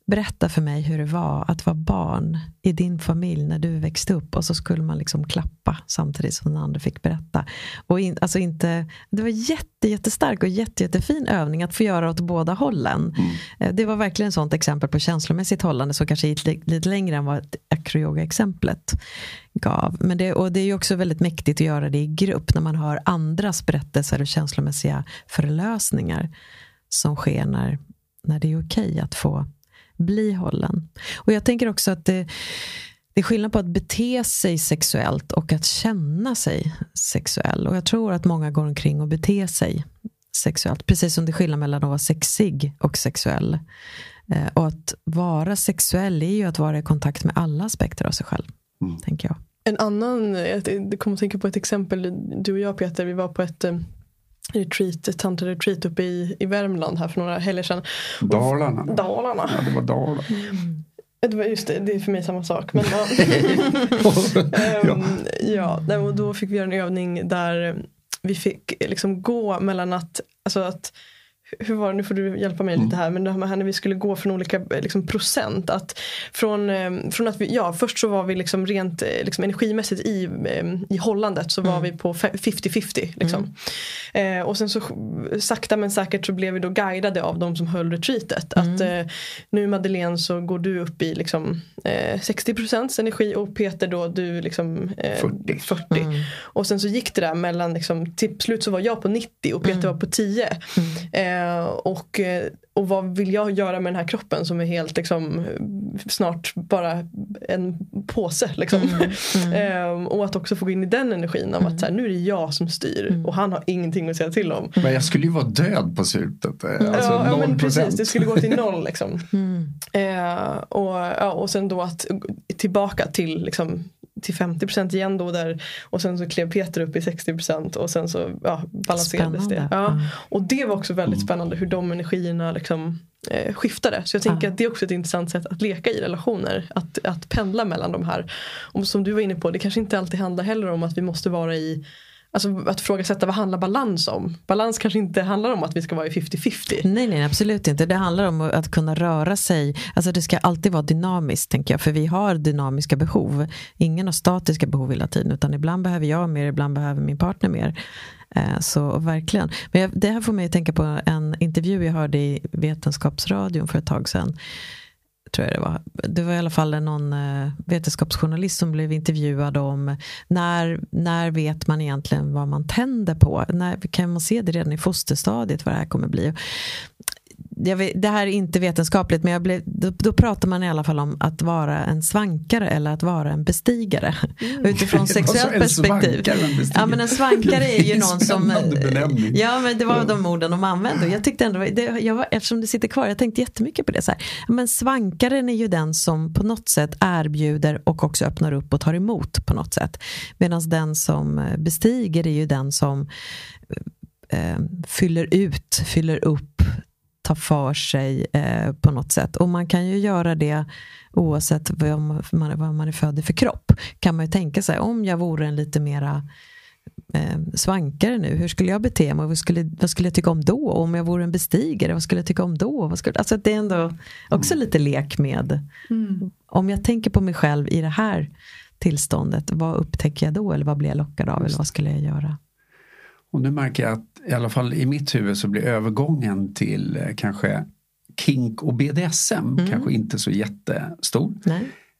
Berätta för mig hur det var att vara barn i din familj när du växte upp. Och så skulle man liksom klappa samtidigt som den andra fick berätta. Och in, alltså inte, det var jätte, jättestark och jätte, jättefin övning att få göra åt båda hållen. Mm. Eh, det var verkligen ett sånt exempel på känslomässigt hållande som kanske gick lite längre än vad acroyoga-exemplet gav. Men det, och det är också väldigt mäktigt att göra det i grupp när man hör andras berättelser och känslomässiga förlösningar som sker när, när det är okej okay att få bli hållen. Och jag tänker också att det, det är skillnad på att bete sig sexuellt och att känna sig sexuell. Och jag tror att många går omkring och beter sig sexuellt. Precis som det är skillnad mellan att vara sexig och sexuell. Eh, och att vara sexuell är ju att vara i kontakt med alla aspekter av sig själv. Mm. Tänker jag. En annan, jag kommer att tänka på ett exempel. Du och jag Peter, vi var på ett eh, retreat, tantra-retreat uppe i, i Värmland här för några helger sedan. Dalarna. Dalarna. Ja, det var Dalarna. Mm. Det var just det, det är för mig samma sak. Men, um, ja, [laughs] och då fick vi göra en övning där vi fick liksom gå mellan att, alltså att hur var det, nu får du hjälpa mig lite mm. här, men det här när vi skulle gå från olika liksom, procent. Att från, eh, från att vi, ja, först så var vi liksom rent eh, liksom, energimässigt i, eh, i hållandet så var mm. vi på 50-50. Liksom. Mm. Eh, och sen så sakta men säkert så blev vi då guidade av de som höll retreatet. Att mm. eh, nu Madeleine så går du upp i liksom, eh, 60% energi och Peter då du liksom 40. 40. Mm. Och sen så gick det där mellan, liksom, till slut så var jag på 90 och Peter var på 10. Eh, och, eh, och vad vill jag göra med den här kroppen som är helt liksom, snart bara en påse. Liksom. Mm, mm. [laughs] eh, och att också få gå in i den energin av mm. att så här, nu är det jag som styr mm. och han har ingenting att säga till om. Men jag skulle ju vara död på slutet. Eh, alltså ja, ja men precis, det skulle gå till noll. Liksom. Mm. Eh, och, ja, och sen då att tillbaka till liksom, till 50% igen då där och sen så klev Peter upp i 60% och sen så ja, balanserades spännande. det. Ja. Mm. Och det var också väldigt mm. spännande hur de energierna liksom, eh, skiftade. Så jag tänker ah. att det är också ett intressant sätt att leka i relationer. Att, att pendla mellan de här. Och som du var inne på, det kanske inte alltid handlar heller om att vi måste vara i Alltså att frågasätta vad handlar balans om? Balans kanske inte handlar om att vi ska vara i 50-50. Nej, nej, absolut inte. Det handlar om att kunna röra sig. Alltså det ska alltid vara dynamiskt, tänker jag. För vi har dynamiska behov. Ingen har statiska behov hela tiden. Utan ibland behöver jag mer, ibland behöver min partner mer. Eh, så verkligen. Men jag, det här får mig att tänka på en intervju jag hörde i Vetenskapsradion för ett tag sedan tror jag det var. Det var i alla fall någon eh, vetenskapsjournalist som blev intervjuad om när, när vet man egentligen vad man tänder på? När, kan man se det redan i fosterstadiet vad det här kommer bli? Vet, det här är inte vetenskapligt men jag blev, då, då, pratar man i alla fall om att vara en svankare eller att vara en bestigare. Mm. Utifrån [laughs] sexuellt perspektiv. Ja men en svankare är ju någon som... Ja men det var de orden de använde. Och jag tyckte ändå, det, jag var, eftersom det sitter kvar, jag tänkte jättemycket på det. Så här. Men svankaren är ju den som på något sätt erbjuder och också öppnar upp och tar emot på något sätt. Medan den som bestiger är ju den som eh, fyller ut, fyller upp, ta för sig eh, på något sätt. Och man kan ju göra det oavsett vad man, vad man är född i för kropp. Kan man ju tänka sig, om jag vore en lite mera eh, svankare nu, hur skulle jag bete mig? Vad skulle, vad skulle jag tycka om då? Och om jag vore en bestigare, vad skulle jag tycka om då? Vad skulle, alltså det är ändå också mm. lite lek med. Mm. Om jag tänker på mig själv i det här tillståndet, vad upptäcker jag då eller vad blir jag lockad av eller vad skulle jag göra? Och nu märker jag att i alla fall i mitt huvud så blir övergången till eh, kanske kink och BDSM mm. kanske inte så jättestor.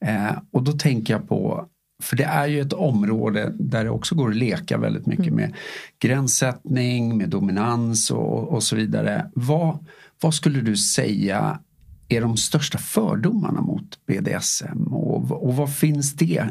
Eh, och då tänker jag på för det är ju ett område där det också går att leka väldigt mycket mm. med gränssättning, med dominans och, och så vidare. Vad, vad skulle du säga är de största fördomarna mot BDSM och, och vad finns det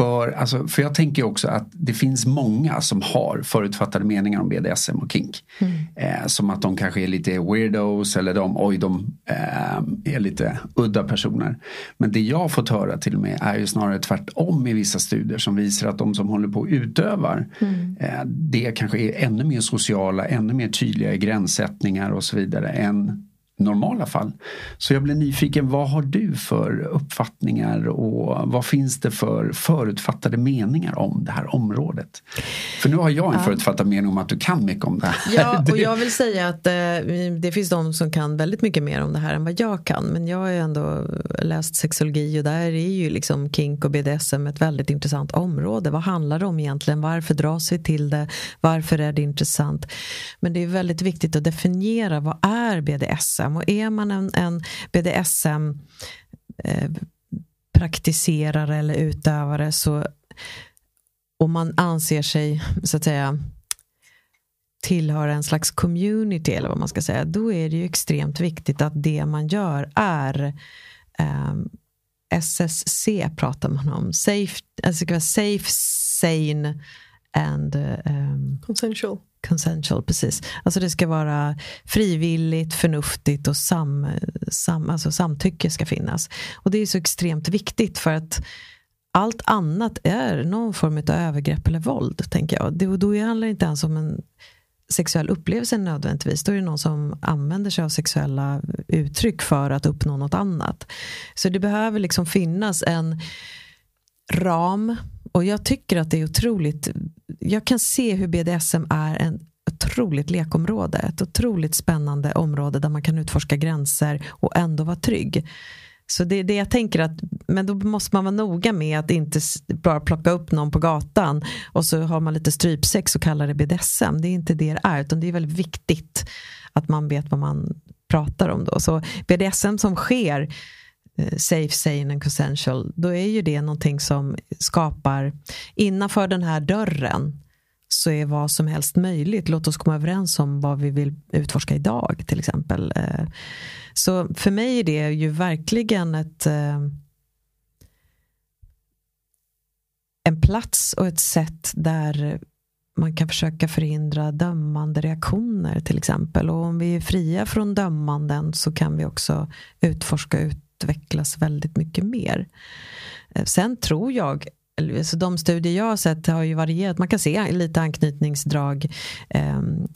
för, alltså, för jag tänker också att det finns många som har förutfattade meningar om BDSM och kink. Mm. Eh, som att de kanske är lite weirdos eller de, oj, de eh, är lite udda personer. Men det jag har fått höra till och med är ju snarare tvärtom i vissa studier som visar att de som håller på och utövar mm. eh, det kanske är ännu mer sociala, ännu mer tydliga i gränssättningar och så vidare än normala fall. Så jag blir nyfiken, vad har du för uppfattningar och vad finns det för förutfattade meningar om det här området? För nu har jag en ja. förutfattad mening om att du kan mycket om det här. Ja, [laughs] och jag vill säga att eh, det finns de som kan väldigt mycket mer om det här än vad jag kan. Men jag har ju ändå läst sexologi och där är ju liksom kink och BDSM ett väldigt intressant område. Vad handlar det om egentligen? Varför dras vi till det? Varför är det intressant? Men det är väldigt viktigt att definiera vad är BDSM? BDSM. Och är man en, en BDSM eh, praktiserare eller utövare så och man anser sig så att säga tillhöra en slags community eller vad man ska säga, då är det ju extremt viktigt att det man gör är eh, SSC pratar man om, safe, alltså safe sane and um, consensual consensual, precis. Alltså det ska vara frivilligt, förnuftigt och sam, sam, alltså samtycke ska finnas. Och det är så extremt viktigt för att allt annat är någon form av övergrepp eller våld, tänker jag. Det, och då handlar det inte ens om en sexuell upplevelse nödvändigtvis. Då är det någon som använder sig av sexuella uttryck för att uppnå något annat. Så det behöver liksom finnas en ram och jag tycker att det är otroligt, jag kan se hur BDSM är en otroligt lekområde. Ett otroligt spännande område där man kan utforska gränser och ändå vara trygg. Så det är det jag tänker att, men då måste man vara noga med att inte bara plocka upp någon på gatan och så har man lite strypsex och kallar det BDSM. Det är inte det det är, utan det är väldigt viktigt att man vet vad man pratar om då. Så BDSM som sker Eh, Eh, safe, sane and consensual, då är ju det någonting som skapar, innanför den här dörren så är vad som helst möjligt. Låt oss komma överens om vad vi vill utforska idag till exempel. Eh, så för mig är det ju verkligen ett eh, en plats och ett sätt där man kan försöka förhindra dömande reaktioner till exempel. Och om vi är fria från dömanden så kan vi också utforska ut utvecklas väldigt mycket mer. Eh, sen tror jag så de studier jag har sett har ju varierat. Man kan se lite anknytningsdrag. Ehm,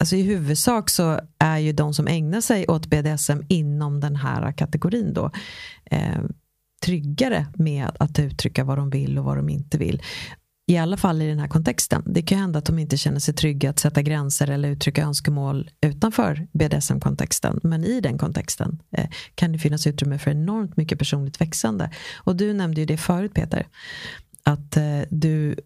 alltså I huvudsak så är ju de som ägnar sig åt BDSM inom den här kategorin då ehm, tryggare med att uttrycka vad de vill och vad de inte vill. I alla fall i den här kontexten. Det kan hända att de inte känner sig trygga att sätta gränser eller uttrycka önskemål utanför BDSM-kontexten. Men i den kontexten eh, kan det finnas utrymme för enormt mycket personligt växande. Och du nämnde ju det förut Peter. Att eh, du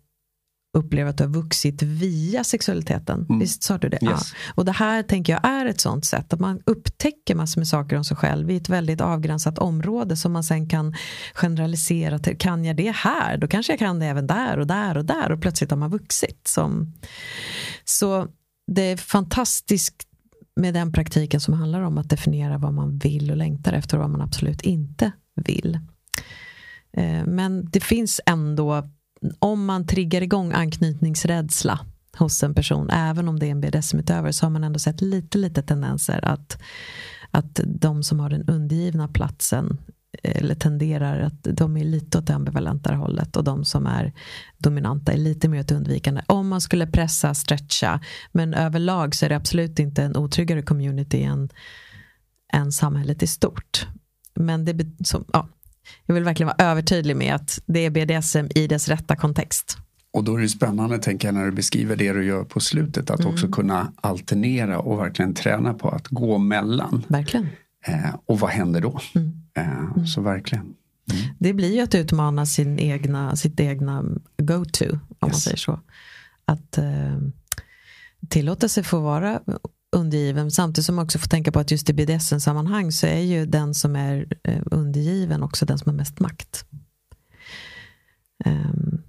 upplever att du har vuxit via sexualiteten. Mm. Visst sa du det? Yes. Ja. Och det här tänker jag är ett sånt sätt. Att man upptäcker massor med saker om sig själv i ett väldigt avgränsat område som man sen kan generalisera till. Kan jag det här? Då kanske jag kan det även där och där och där. Och plötsligt har man vuxit. Som... Så det är fantastiskt med den praktiken som handlar om att definiera vad man vill och längtar efter och vad man absolut inte vill. Eh, men det finns ändå om man triggar igång anknytningsrädsla hos en person, även om det är en BDSM-utövare, så har man ändå sett lite, lite tendenser att, att de som har den undergivna platsen eller tenderar att de är lite åt det ambivalenta hållet och de som är dominanta är lite mer åt undvikande. Om man skulle pressa, stretcha, men överlag så är det absolut inte en otryggare community än, än samhället i stort. Men det, som, ja, jag vill verkligen vara övertydlig med att det är BDSM i dess rätta kontext. Och då är det spännande tänker jag när du beskriver det du gör på slutet att mm. också kunna alternera och verkligen träna på att gå mellan. Verkligen. Eh, och vad händer då? Mm. Eh, mm. Så verkligen. Det blir ju att utmana sin egna, sitt egna go-to, om yes. man säger så. Att eh, tillåta sig få vara undergiven samtidigt som man också får tänka på att just i BDSM-sammanhang så är ju den som är eh, undergiven också den som har mest makt. Um,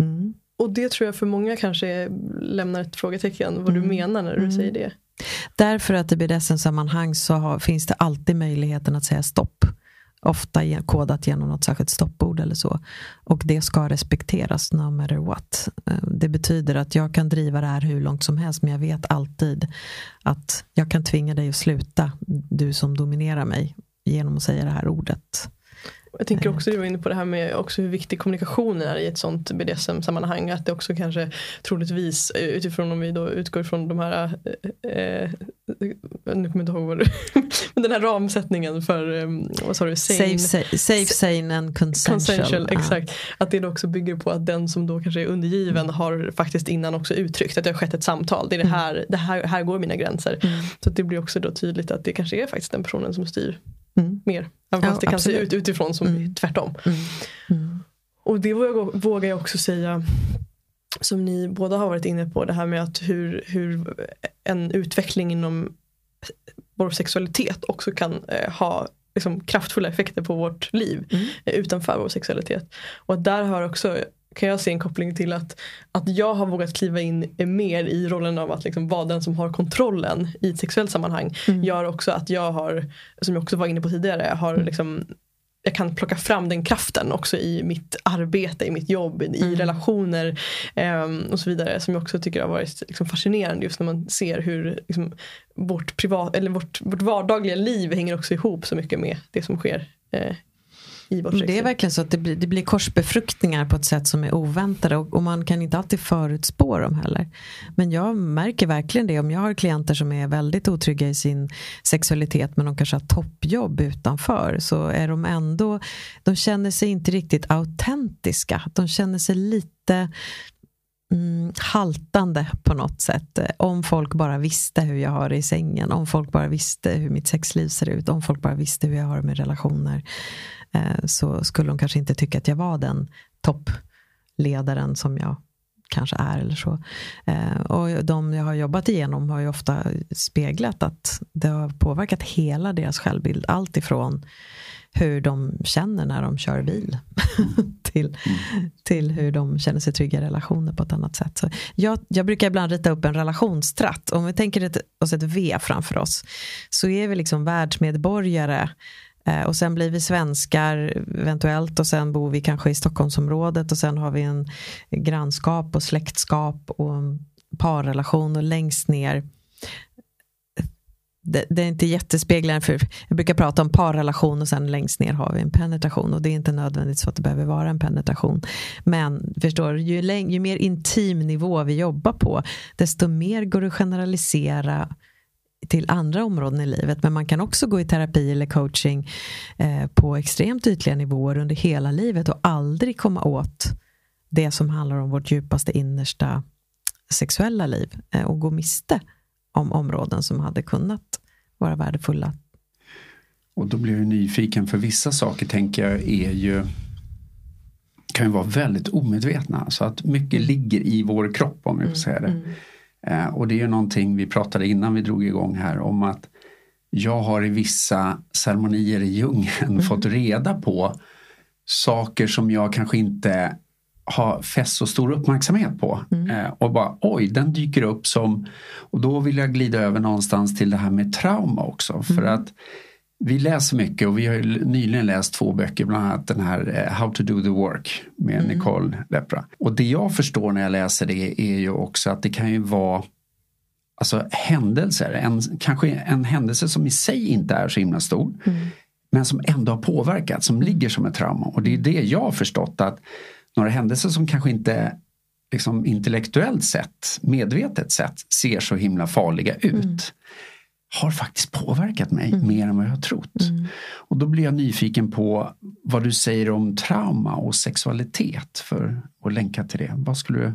mm. Och det tror jag för många kanske lämnar ett frågetecken vad mm. du menar när du mm. säger det. Därför att i BDSM-sammanhang så har, finns det alltid möjligheten att säga stopp. Ofta kodat genom något särskilt stoppord eller så. Och det ska respekteras no matter what. Eh, det betyder att jag kan driva det här hur långt som helst men jag vet alltid att jag kan tvinga dig att sluta, du som dominerar mig, genom att säga det här ordet. Jag tänker också, du var inne på det här med också hur viktig kommunikationen är i ett sånt BDSM-sammanhang. Att det också kanske troligtvis utifrån om vi då utgår från de här, eh, eh nu kommer jag inte ihåg vad du, [laughs] men den här ramsättningen för, eh, vad sa du, sane, safe, safe, sane and consensual. consensual exakt. Att det också bygger på att den som då kanske är undergiven mm. har faktiskt innan också uttryckt att det har skett ett samtal. Det är det mm. här, det här, här går mina gränser. Mm. Så det blir också då tydligt att det kanske är faktiskt den personen som styr mm. mer. Även fast ja, det kan se ut utifrån som mm. tvärtom. Mm. Mm. Och det vågar jag också säga som ni båda har varit inne på det här med att hur, hur en utveckling inom vår sexualitet också kan eh, ha liksom, kraftfulla effekter på vårt liv mm. eh, utanför vår sexualitet. Och där har också kan jag se en koppling till att, att jag har vågat kliva in mer i rollen av att liksom vara den som har kontrollen i ett sexuellt sammanhang. Mm. Gör också att jag har, som jag också var inne på tidigare, har mm. liksom jag kan plocka fram den kraften också i mitt arbete, i mitt jobb, i mm. relationer um, och så vidare. Som jag också tycker har varit liksom, fascinerande just när man ser hur liksom, vårt, privat, eller vårt, vårt vardagliga liv hänger också ihop så mycket med det som sker uh, i vårt Det är verkligen så att det blir, det blir korsbefruktningar på ett sätt som är oväntade och, och, man kan inte alltid förutspå dem heller. Men jag märker verkligen det om jag har klienter som är väldigt otrygga i sin sexualitet men de kanske har toppjobb utanför så är de ändå, de känner sig inte riktigt autentiska. De känner sig lite mm, haltande på något sätt. Om folk bara visste hur jag har det i sängen, om folk bara visste hur mitt sexliv ser ut, om folk bara visste hur jag har det med relationer. Eh, så skulle de kanske inte tycka att jag var den toppledaren som jag kanske är eller så. Eh, och de jag har jobbat igenom har ju ofta speglat att det har påverkat hela deras självbild. Allt ifrån hur de känner när de kör bil [laughs] till, till hur de känner sig trygga i relationer på ett annat sätt. Så jag, jag brukar ibland rita upp en relationstratt. Om vi tänker oss ett V framför oss så är vi liksom världsmedborgare Eh, och sen blir vi svenskar eventuellt och sen bor vi kanske i Stockholmsområdet och sen har vi en grannskap och släktskap och parrelation och längst ner det, det, är inte jättespeglande för jag brukar prata om parrelation och sen längst ner har vi en penetration och det är inte nödvändigt så att det behöver vara en penetration. Men förstår ju, ju mer intim nivå vi jobbar på desto mer går det att generalisera till andra områden i livet. Men man kan också gå i terapi eller coaching eh, på extremt ytliga nivåer under hela livet och aldrig komma åt det som handlar om vårt djupaste innersta sexuella liv eh, och gå miste om områden som hade kunnat vara värdefulla. Och då blir jag nyfiken för vissa saker tänker jag är ju kan ju vara väldigt omedvetna så att mycket ligger i vår kropp om vi får mm, säga det. Mm. Eh, och det är ju någonting vi pratade innan vi drog igång här om att jag har i vissa ceremonier i djungeln mm. fått reda på saker som jag kanske inte har fäst så stor uppmärksamhet på. Mm. Eh, och bara oj, den dyker upp som... Och då vill jag glida över någonstans till det här med trauma också. Mm. För att vi läser mycket och vi har nyligen läst två böcker, bland annat den här eh, How to do the work med mm. Nicole Lepra. Och det jag förstår när jag läser det är ju också att det kan ju vara alltså, händelser, en, kanske en händelse som i sig inte är så himla stor. Mm. Men som ändå har påverkat, som ligger som ett trauma. Och det är det jag har förstått att några händelser som kanske inte liksom intellektuellt sett, medvetet sett, ser så himla farliga ut. Mm har faktiskt påverkat mig mm. mer än vad jag har trott. Mm. Och då blir jag nyfiken på vad du säger om trauma och sexualitet för att länka till det. Vad skulle du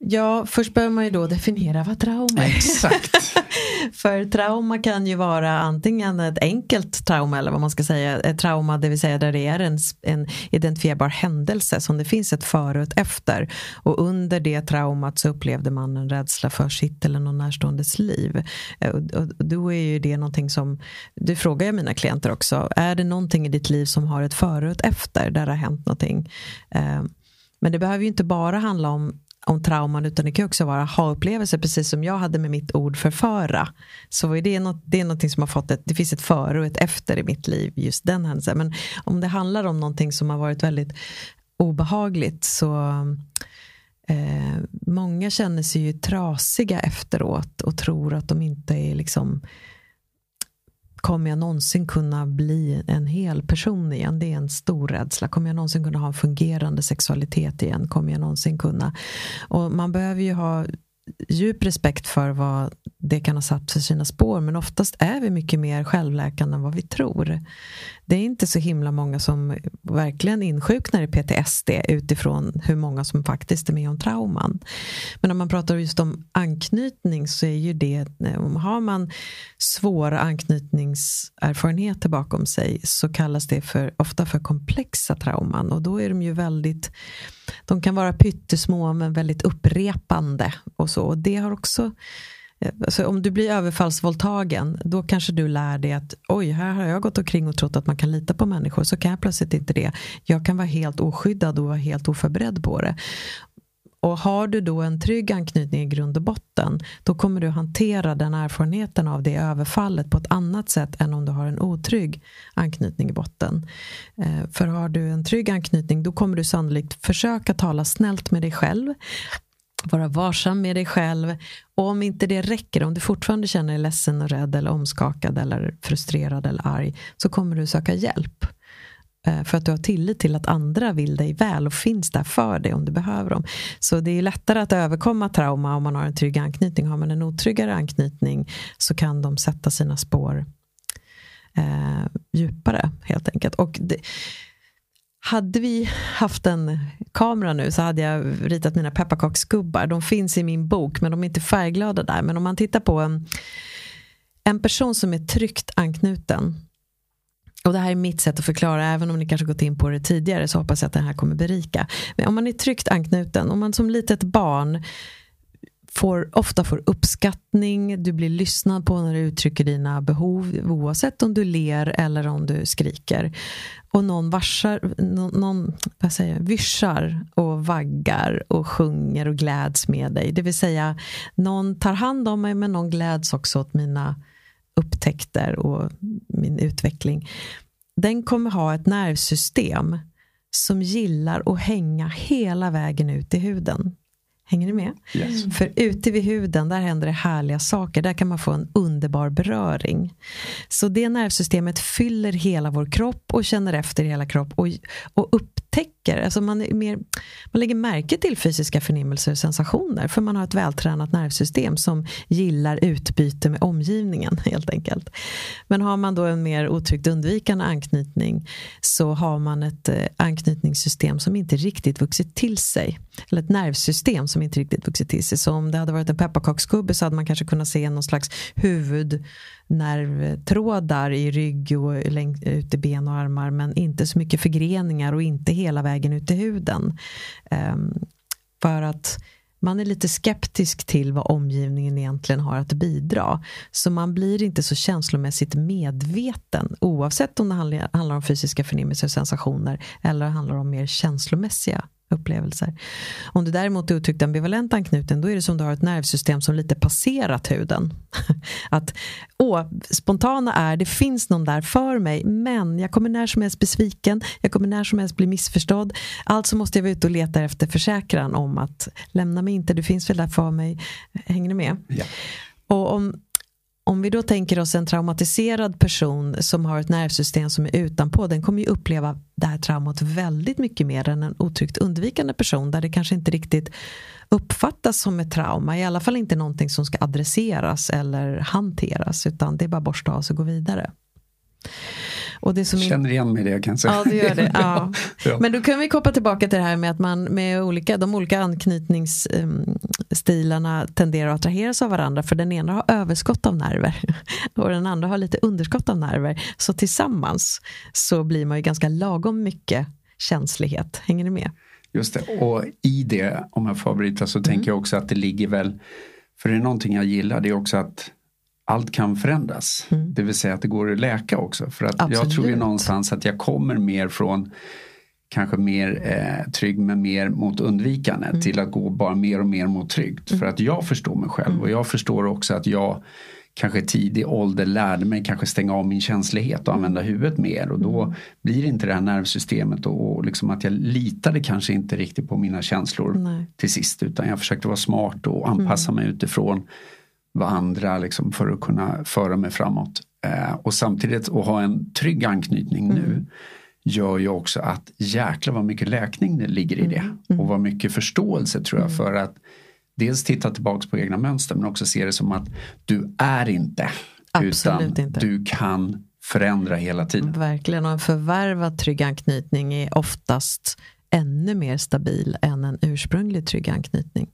Ja, först behöver man ju då definiera vad trauma är. Exakt. [laughs] För trauma kan ju vara antingen ett enkelt trauma eller vad man ska säga, ett trauma det vill säga där det är en, en identifierbar händelse som det finns ett före och ett efter. Och under det traumat så upplevde man en rädsla för sitt eller någon närståendes liv. Eh, och, och då är ju det någonting som, det frågar jag mina klienter också, är det någonting i ditt liv som har ett före och ett efter där det har hänt någonting? Eh, men det behöver ju inte bara handla om om trauman utan det kan också vara ha-upplevelser precis som jag hade med mitt ord förföra. Så är det, något, det är någonting som har fått ett, det finns ett före och ett efter i mitt liv, just den händelsen. Men om det handlar om någonting som har varit väldigt obehagligt så eh, många känner sig ju trasiga efteråt och tror att de inte är liksom kommer jag någonsin kunna bli en hel person igen? Det är en stor rädsla. Kommer jag någonsin kunna ha en fungerande sexualitet igen? Kommer jag någonsin kunna? Och man behöver ju ha djup respekt för vad det kan ha satt för sina spår men oftast är vi mycket mer självläkande än vad vi tror. Det är inte så himla många som verkligen insjuknar i PTSD utifrån hur många som faktiskt är med om trauman. Men om man pratar just om anknytning så är ju det, har man svåra anknytningserfarenheter bakom sig så kallas det för, ofta för komplexa trauman och då är de ju väldigt de kan vara pyttesmå men väldigt upprepande och så. Och det har också eh, Alltså om du blir överfallsvåldtagen, då kanske du lär dig att oj, här har jag gått omkring och trott att man kan lita på människor, så kan jag plötsligt inte det. Jag kan vara helt oskyddad och vara helt oförberedd på det. Och har du då en trygg anknytning i grund och botten, då kommer du hantera den erfarenheten av det överfallet på ett annat sätt än om du har en otrygg anknytning i botten. Eh, för har du en trygg anknytning, då kommer du sannolikt försöka tala snällt med dig själv, vara varsam med dig själv. Och om inte det räcker, om du fortfarande känner dig ledsen och rädd eller omskakad eller frustrerad eller arg, så kommer du söka hjälp. Eh, för att du har tillit till att andra vill dig väl och finns där för dig om du behöver dem. Så det är lättare att överkomma trauma om man har en trygg anknytning. Har man en otryggare anknytning så kan de sätta sina spår eh, djupare helt enkelt. Och det, hade vi haft en kamera nu så hade jag ritat mina pepparkaksgubbar. De finns i min bok men de är inte färgglada där. Men om man tittar på en, en person som är tryggt anknuten. Och det här är mitt sätt att förklara, även om ni kanske gått in på det tidigare så hoppas jag att det här kommer berika. Men om man är tryggt anknuten, om man som litet barn får, ofta får uppskattning, du blir lyssnad på när du uttrycker dina behov oavsett om du ler eller om du skriker. Och någon varsar, någon, någon vad säger jag, vyschar och vaggar och sjunger och gläds med dig. Det vill säga, någon tar hand om mig men någon gläds också åt mina upptäckter och min utveckling. Den kommer ha ett nervsystem som gillar att hänga hela vägen ut i huden. Hänger ni med? Yes. För ute vid huden, där händer det härliga saker. Där kan man få en underbar beröring. Så det nervsystemet fyller hela vår kropp och känner efter hela kropp och, och upptäcker, alltså man, är mer, man lägger märke till fysiska förnimmelser och sensationer. För man har ett vältränat nervsystem som gillar utbyte med omgivningen [laughs] helt enkelt. Men har man då en mer otryggt undvikande anknytning så har man ett eh, anknytningssystem som inte riktigt vuxit till sig. Eller ett nervsystem som inte riktigt vuxit till sig. Så om det hade varit en pepparkaksgubbe så hade man kanske kunnat se någon slags huvud nervtrådar i rygg och ut i ben och armar men inte så mycket förgreningar och inte hela vägen ut i huden. Ehm, för att man är lite skeptisk till vad omgivningen egentligen har att bidra. Så man blir inte så känslomässigt medveten oavsett om det handlar om fysiska förnimmelser och sensationer eller handlar om mer känslomässiga upplevelser. Om du däremot är otryggt ambivalent anknuten då är det som du har ett nervsystem som lite passerat huden. [laughs] Att åh, spontana är, det finns någon där för mig men jag kommer när som helst besviken, jag kommer när som helst bli missförstådd. Alltså måste jag vara ute och leta efter försäkran om att lämna mig inte, du finns väl där för mig. Hänger ni med? Ja. Och om om vi då tänker oss en traumatiserad person som har ett nervsystem som är utanpå, den kommer ju uppleva det här traumat väldigt mycket mer än en otryggt undvikande person där det kanske inte riktigt uppfattas som ett trauma, i alla fall inte någonting som ska adresseras eller hanteras utan det är bara borsta av sig och gå vidare. Och det som Känner igen mig i det kan jag säga. Ja, det gör det. [laughs] Ja. Ja. Men då kan vi koppla tillbaka till det här med att man med olika, de olika anknytningsstilarna tenderar att attraheras av varandra. För den ena har överskott av nerver [laughs] och den andra har lite underskott av nerver. Så tillsammans så blir man ju ganska lagom mycket känslighet. Hänger ni med? Just det. Och i det, om jag får avbryta, så tänker jag också att det ligger väl... För det är någonting jag gillar, det är också att allt kan förändras. Det vill säga att det går att läka också. För att jag tror ju Absolut. någonstans att jag kommer mer från kanske mer eh, trygg men mer mot undvikande till att gå bara mer och mer mot tryggt. För att jag förstår mig själv och jag förstår också att jag kanske tidig ålder lärde mig kanske stänga av min känslighet och använda huvudet mer och då blir inte det här nervsystemet och, och liksom att jag litade kanske inte riktigt på mina känslor Nej. till sist utan jag försökte vara smart och anpassa mig utifrån vad andra liksom för att kunna föra mig framåt. Eh, och samtidigt att ha en trygg anknytning nu gör ju också att jäkla vad mycket läkning det ligger i det. Och vad mycket förståelse tror jag för att dels titta tillbaks på egna mönster men också se det som att du är inte. Absolut utan inte. du kan förändra hela tiden. Verkligen, och en förvärvad trygg anknytning är oftast ännu mer stabil än en ursprunglig trygg anknytning.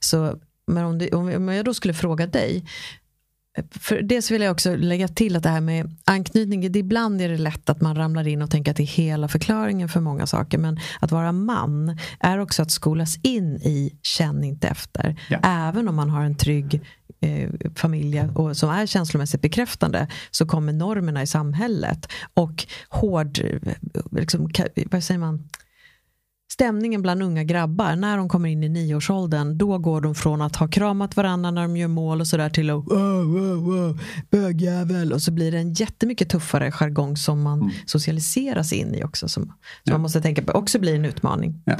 Så men om, du, om jag då skulle fråga dig, för dels vill jag också lägga till att det här med anknytning, det, ibland är det lätt att man ramlar in och tänker att det är hela förklaringen för många saker. Men att vara man är också att skolas in i känn inte efter. Ja. Även om man har en trygg eh, familj och som är känslomässigt bekräftande så kommer normerna i samhället och hård, eh, liksom, vad säger man, stämningen bland unga grabbar när de kommer in i nioårsåldern då går de från att ha kramat varandra när de gör mål och sådär till att wow, wow, wow, bögjävel och så blir det en jättemycket tuffare jargong som man socialiseras in i också som, som Ja. man måste tänka på också blir en utmaning. Ja.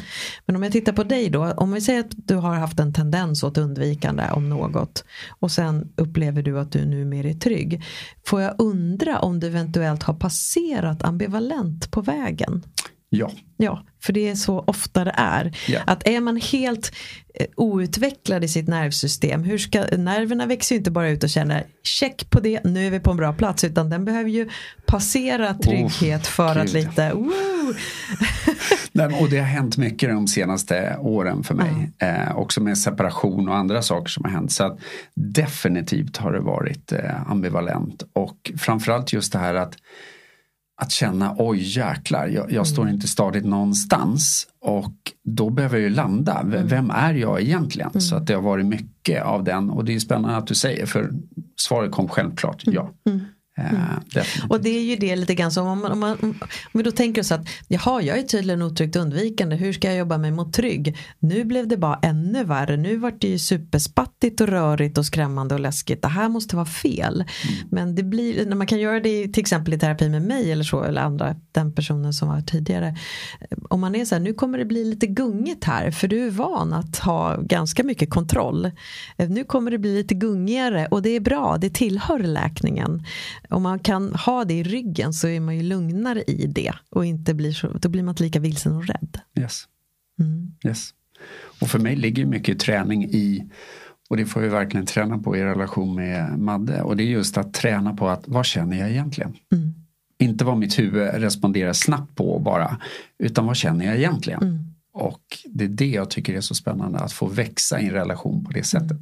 Men om jag tittar på dig då, om vi säger att du har haft en tendens åt undvikande om något och sen upplever du att du nu mer är trygg. Får jag undra om du eventuellt har passerat ambivalent på vägen? Ja, Ja, för det är så ofta det är. Ja. Att är man helt eh, outvecklad i sitt nervsystem, hur ska, nerverna växer ju inte bara ut och känner check på det, nu är vi på en bra plats, utan den behöver ju passera trygghet för att gud. lite, woo, [laughs] Nej, och det har hänt mycket de senaste åren för mig. Eh, också med separation och andra saker som har hänt. Så att definitivt har det varit eh, ambivalent. Och framförallt just det här att att känna oj jäklar, jag, jag står inte stadigt någonstans. Och då behöver jag ju landa. V- Vem är jag egentligen? Så att det har varit mycket av den. Och det är spännande att du säger för svaret kom självklart ja. Eh, definitivt. Och det är ju det lite grann som om, man, om, man, om vi då tänker oss att jaha, jag är tydligen otryggt undvikande, hur ska jag jobba mig mot trygg? Nu blev det bara ännu värre, nu vart det ju superspattigt och rörigt och skrämmande och läskigt. Det här måste vara fel. Men det blir, när man kan göra det till exempel i terapi med mig eller så, eller andra, den personen som var tidigare. Om man är så här, nu kommer det bli lite gungigt här, för du är van att ha ganska mycket kontroll. Eh, Nu kommer det bli lite gungigare och det är bra, det tillhör läkningen om man kan ha det i ryggen så är man ju lugnare i det och inte blir så, då blir man inte lika vilsen och rädd. Yes. Mm. Yes. Och för mig ligger mycket träning i och det får vi verkligen träna på i relation med Madde och det är just att träna på att vad känner jag egentligen? Mm. Inte vad mitt huvud responderar snabbt på bara utan vad känner jag egentligen? Mm. Och det är det jag tycker är så spännande att få växa i en relation på det sättet.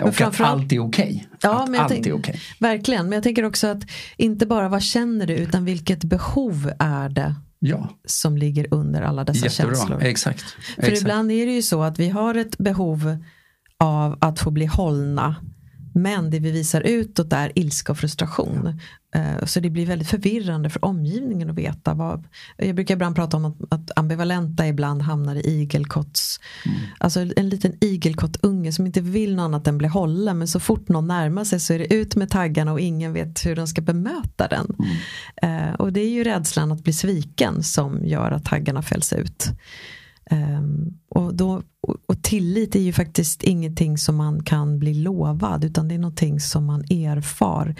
Men Och att allt är okej. Ja, allt tänk- är okej. Verkligen, men jag tänker också att inte bara vad känner du utan vilket behov är det Ja, som ligger under alla dessa jättebra. känslor. Exakt. För Exakt. ibland är det ju så att vi har ett behov av att få bli hållna. Men det vi visar utåt är ilska och frustration. Eh, Så det blir väldigt förvirrande för omgivningen att veta. Vad, jag brukar ibland prata om att, ambivalenta ibland hamnar i igelkotts... Alltså en liten igelkottunge som inte vill något annat än bli hållen. Men så fort någon närmar sig så är det ut med taggarna och ingen vet hur de ska bemöta den. Eh, och det är ju rädslan att bli sviken som gör att taggarna fälls ut. Ehm, och, då, och, tillit är ju faktiskt ingenting som man kan bli lovad utan det är någonting som man erfar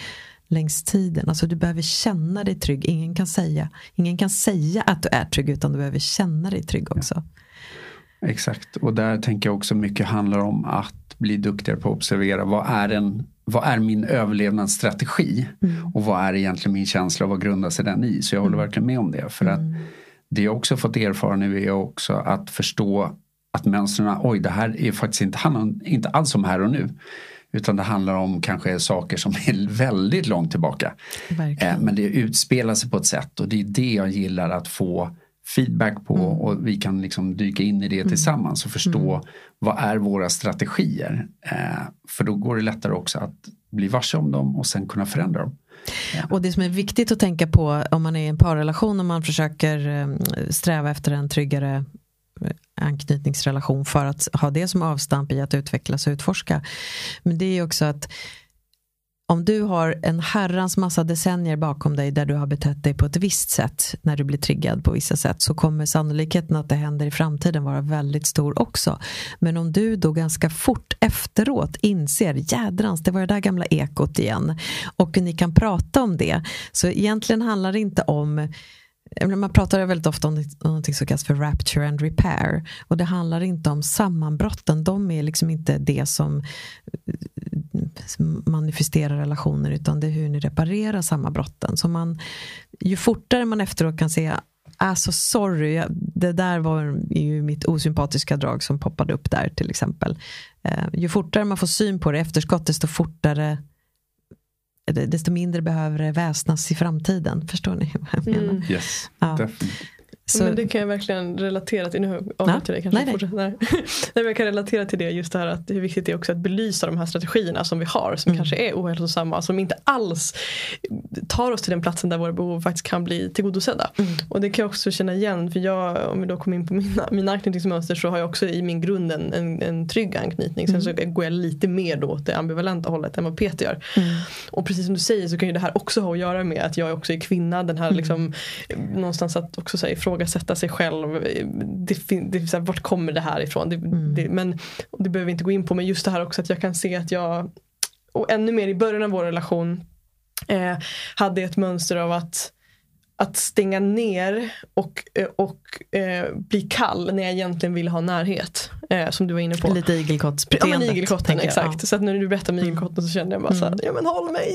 längs tiden. Alltså du behöver känna dig trygg. Ingen kan säga, ingen kan säga att du är trygg utan du behöver känna dig trygg också. Exakt, och där tänker jag också mycket handlar om att bli duktigare på att observera vad är en vad är min överlevnadsstrategi? Mm. Och vad är egentligen min känsla och vad grundar sig den i? Så jag håller mm. verkligen med om det. För att mm. det jag också fått erfara nu är också att förstå att mönstren, oj det här är faktiskt inte, handlar inte alls om här och nu. Utan det handlar om kanske saker som är väldigt långt tillbaka. Eh, men det utspelar sig på ett sätt och det är det jag gillar att få feedback på mm. och vi kan liksom dyka in i det mm. tillsammans och förstå mm. vad är våra strategier. Eh, för då går det lättare också att bli varse om dem och sen kunna förändra dem. Och det som är viktigt att tänka på om man är i en parrelation och man försöker eh, sträva efter en tryggare anknytningsrelation för att ha det som avstamp i att utvecklas och utforska. Men det är också att om du har en herrans massa decennier bakom dig där du har betett dig på ett visst sätt när du blir triggad på vissa sätt så kommer sannolikheten att det händer i framtiden vara väldigt stor också. Men om du då ganska fort efteråt inser jädrans, det var det där gamla ekot igen och ni kan prata om det. Så egentligen handlar det inte om man pratar väldigt ofta om något som kallas för rapture and repair. Och det handlar inte om sammanbrotten. De är liksom inte det som eh, manifesterar relationer utan det är hur ni reparerar sammanbrotten. Så man, ju fortare man efteråt kan säga Alltså ah, sorry, det där var ju mitt osympatiska drag som poppade upp där till exempel. Eh, ju fortare man får syn på det efterskott desto fortare desto mindre behöver det väsnas i framtiden. Förstår ni vad jag menar? Mm. Yes, ja. Så... Men det kan jag verkligen relatera till. Nu ja. till det kanske. Nej, nej. [laughs] nej. nej jag kan relatera till det just det här att hur viktigt det är också att belysa de här strategierna som vi har som mm. kanske är ohälsosamma. Som inte alls tar oss till den platsen där våra behov faktiskt kan bli tillgodosedda. Mm. Och det kan jag också känna igen. För jag, om vi då kommer in på mina, mina anknytningsmönster så har jag också i min grund en, en, en trygg anknytning. Sen mm. så går jag lite mer då åt det ambivalenta hållet än vad Peter gör. Mm. Och precis som du säger så kan ju det här också ha att göra med att jag också är kvinna. Den här mm. liksom, någonstans att också säga ifrågasätta sig själv. Det, det, så här, vart kommer det här ifrån? Det, mm. det, men det behöver vi inte gå in på. Men just det här också att jag kan se att jag och ännu mer i början av vår relation eh, hade ett mönster av att att stänga ner och, eh, och eh, bli kall när jag egentligen vill ha närhet. Eh, som du var inne på. Lite igelkottsbeteende. Ja men igelkotten exakt. Ja. Så att när du berättade om mm. igelkotten så kände jag bara mm. så ja men håll mig.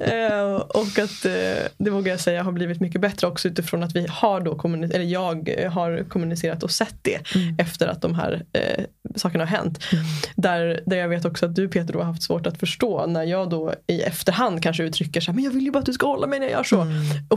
[laughs] eh, och att eh, det vågar jag säga har blivit mycket bättre också utifrån att vi har då eller jag har kommunicerat och sett det mm. efter att de här eh, sakerna har hänt. Mm. Där, där jag vet också att du Peter då har haft svårt att förstå när jag då i efterhand kanske uttrycker så här, men jag vill ju bara att du ska hålla mig när jag gör så.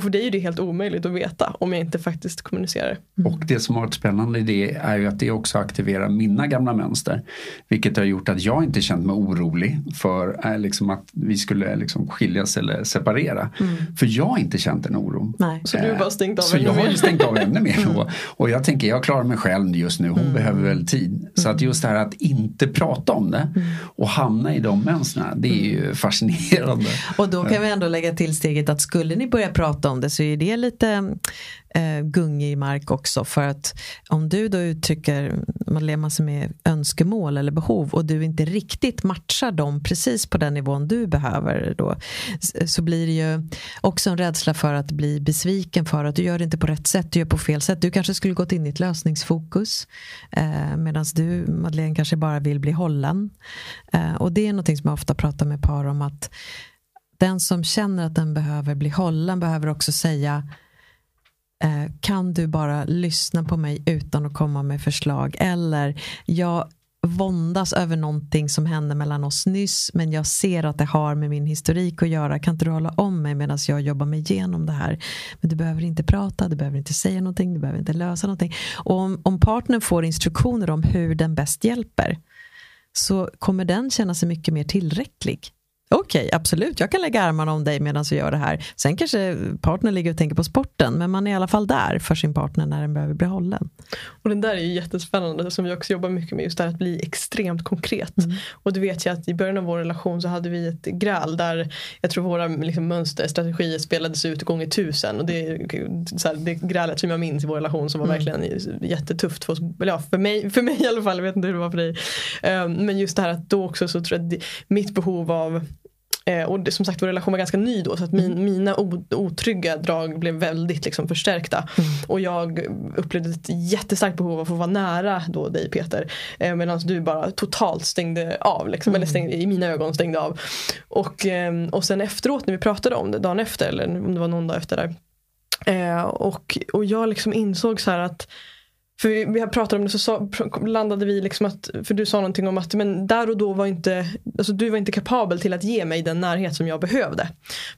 Och för dig är det helt omöjligt att veta om jag inte faktiskt kommunicerar. Mm. Och det som har varit spännande i det är ju att det också aktiverar mina gamla mönster. Vilket har gjort att jag inte känt mig orolig för äh, liksom att vi skulle liksom skiljas eller separera. Mm. För jag har inte känt den oron. Nej. Så du har bara stängt av så ännu mer? Så jag har stängt av ännu mer. [laughs] Mm. Och, jag tänker jag klarar mig själv just nu, hon mm. behöver väl tid. Så att just det här att inte prata om det mm. och hamna i de mönstren, det är ju mm. fascinerande. Och då kan vi ändå lägga till steget att skulle ni börja prata om det så är det lite eh, gungig mark också. För att om du då uttrycker man massor med önskemål eller behov och du inte riktigt matchar dem precis på den nivån du behöver då, så blir det ju också en rädsla för att bli besviken för att du gör det inte på rätt sätt, du gör på fel sätt. Du kanske skulle gått in i ett lösningsfokus eh, medan du, Madeleine, kanske bara vill bli hållen. Eh, och det är någonting som jag ofta pratar med par om att den som känner att den behöver bli hållen behöver också säga eh, kan du bara lyssna på mig utan att komma med förslag eller jag våndas över någonting som hände mellan oss nyss men jag ser att det har med min historik att göra. Kan inte du hålla om mig medan jag jobbar mig igenom det här? Men du behöver inte prata, du behöver inte säga någonting, du behöver inte lösa någonting. Och om, om partnern får instruktioner om hur den bäst hjälper så kommer den känna sig mycket mer tillräcklig. Okej, okay, absolut. Jag kan lägga armarna om dig medan vi gör det här. Sen kanske partnern ligger och tänker på sporten, men man är i alla fall där för sin partner när den behöver bli hållen. Och den där är ju jättespännande som vi också jobbar mycket med, just det här att bli extremt konkret. Mm. Och du vet ju att i början av vår relation så hade vi ett gräl där jag tror våra liksom, mönster, strategier spelades ut gånger tusen. Och det så här, det grälet som jag minns i vår relation som var mm. verkligen jättetufft för oss. Ja, för mig, för mig i alla fall, jag vet inte hur det var för dig. Um, men just det här att då också så tror jag att mitt behov av Eh, och det, som sagt vår relation var ganska ny då så att min, mina otrygga drag blev väldigt liksom, förstärkta. Mm. Och jag upplevde ett jättestarkt behov av att få vara nära då dig Peter. Eh, Medan du bara totalt stängde av. Liksom, mm. Eller stängde, i mina ögon stängde av. Och, eh, och sen efteråt när vi pratade om det dagen efter eller om det var någon dag efter där. Eh, och, och jag liksom insåg så här att för vi, vi pratade om det så sa, landade vi liksom att, för du sa någonting om att men där och då var inte, alltså du var inte kapabel till att ge mig den närhet som jag behövde.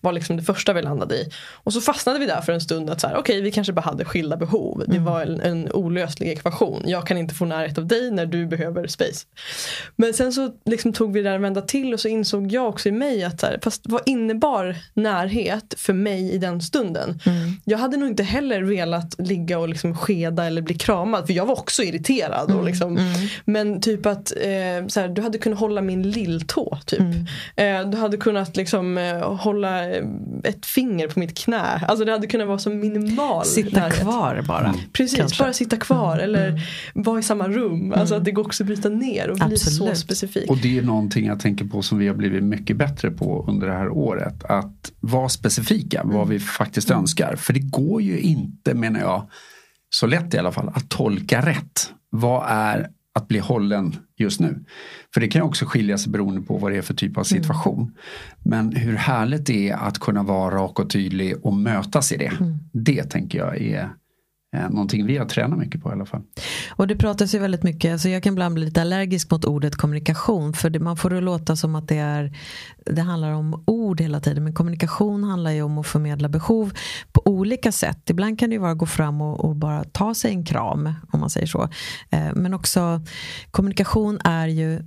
Var liksom det första vi landade i. Och så fastnade vi där för en stund att så här, okej okay, vi kanske bara hade skilda behov. Det mm. var en, en olöslig ekvation. Jag kan inte få närhet av dig när du behöver space. Men sen så liksom tog vi det där en vända till och så insåg jag också i mig att så här, fast vad innebar närhet för mig i den stunden? Mm. Jag hade nog inte heller velat ligga och liksom skeda eller bli kramad gammal. För jag var också irriterad. Och mm, liksom, mm. Men typ att eh, så du hade kunnat hålla min lilltå. Typ. Mm. Eh, du hade kunnat liksom, eh, hålla eh, ett finger på mitt knä. Alltså det hade kunnat vara så minimal Sitta närhet. kvar bara. Mm. Precis, kanske. bara sitta kvar. Mm, eller vara i samma rum. Alltså att det går också att bryta ner och bli så specifikt. Och det är någonting jag tänker på som vi har blivit mycket bättre på under det här året. Att vara specifika vad vi faktiskt önskar. För det går ju inte menar jag så lätt i alla fall, att tolka rätt. Vad är att bli hållen just nu? För det kan också skilja sig beroende på vad det är för typ av situation. Mm. Men hur härligt det är att kunna vara rak och tydlig och mötas i det. Mm. Det tänker jag är Eh, någonting vi har tränat mycket på i alla fall. Och det pratas ju väldigt mycket, alltså jag kan ibland bli lite allergisk mot ordet kommunikation. För det, man får det låta som att det, är, det handlar om ord hela tiden. Men kommunikation handlar ju om att förmedla behov på olika sätt. Ibland kan det ju vara att gå fram och, och bara ta sig en kram, om man säger så. Eh, men också kommunikation är ju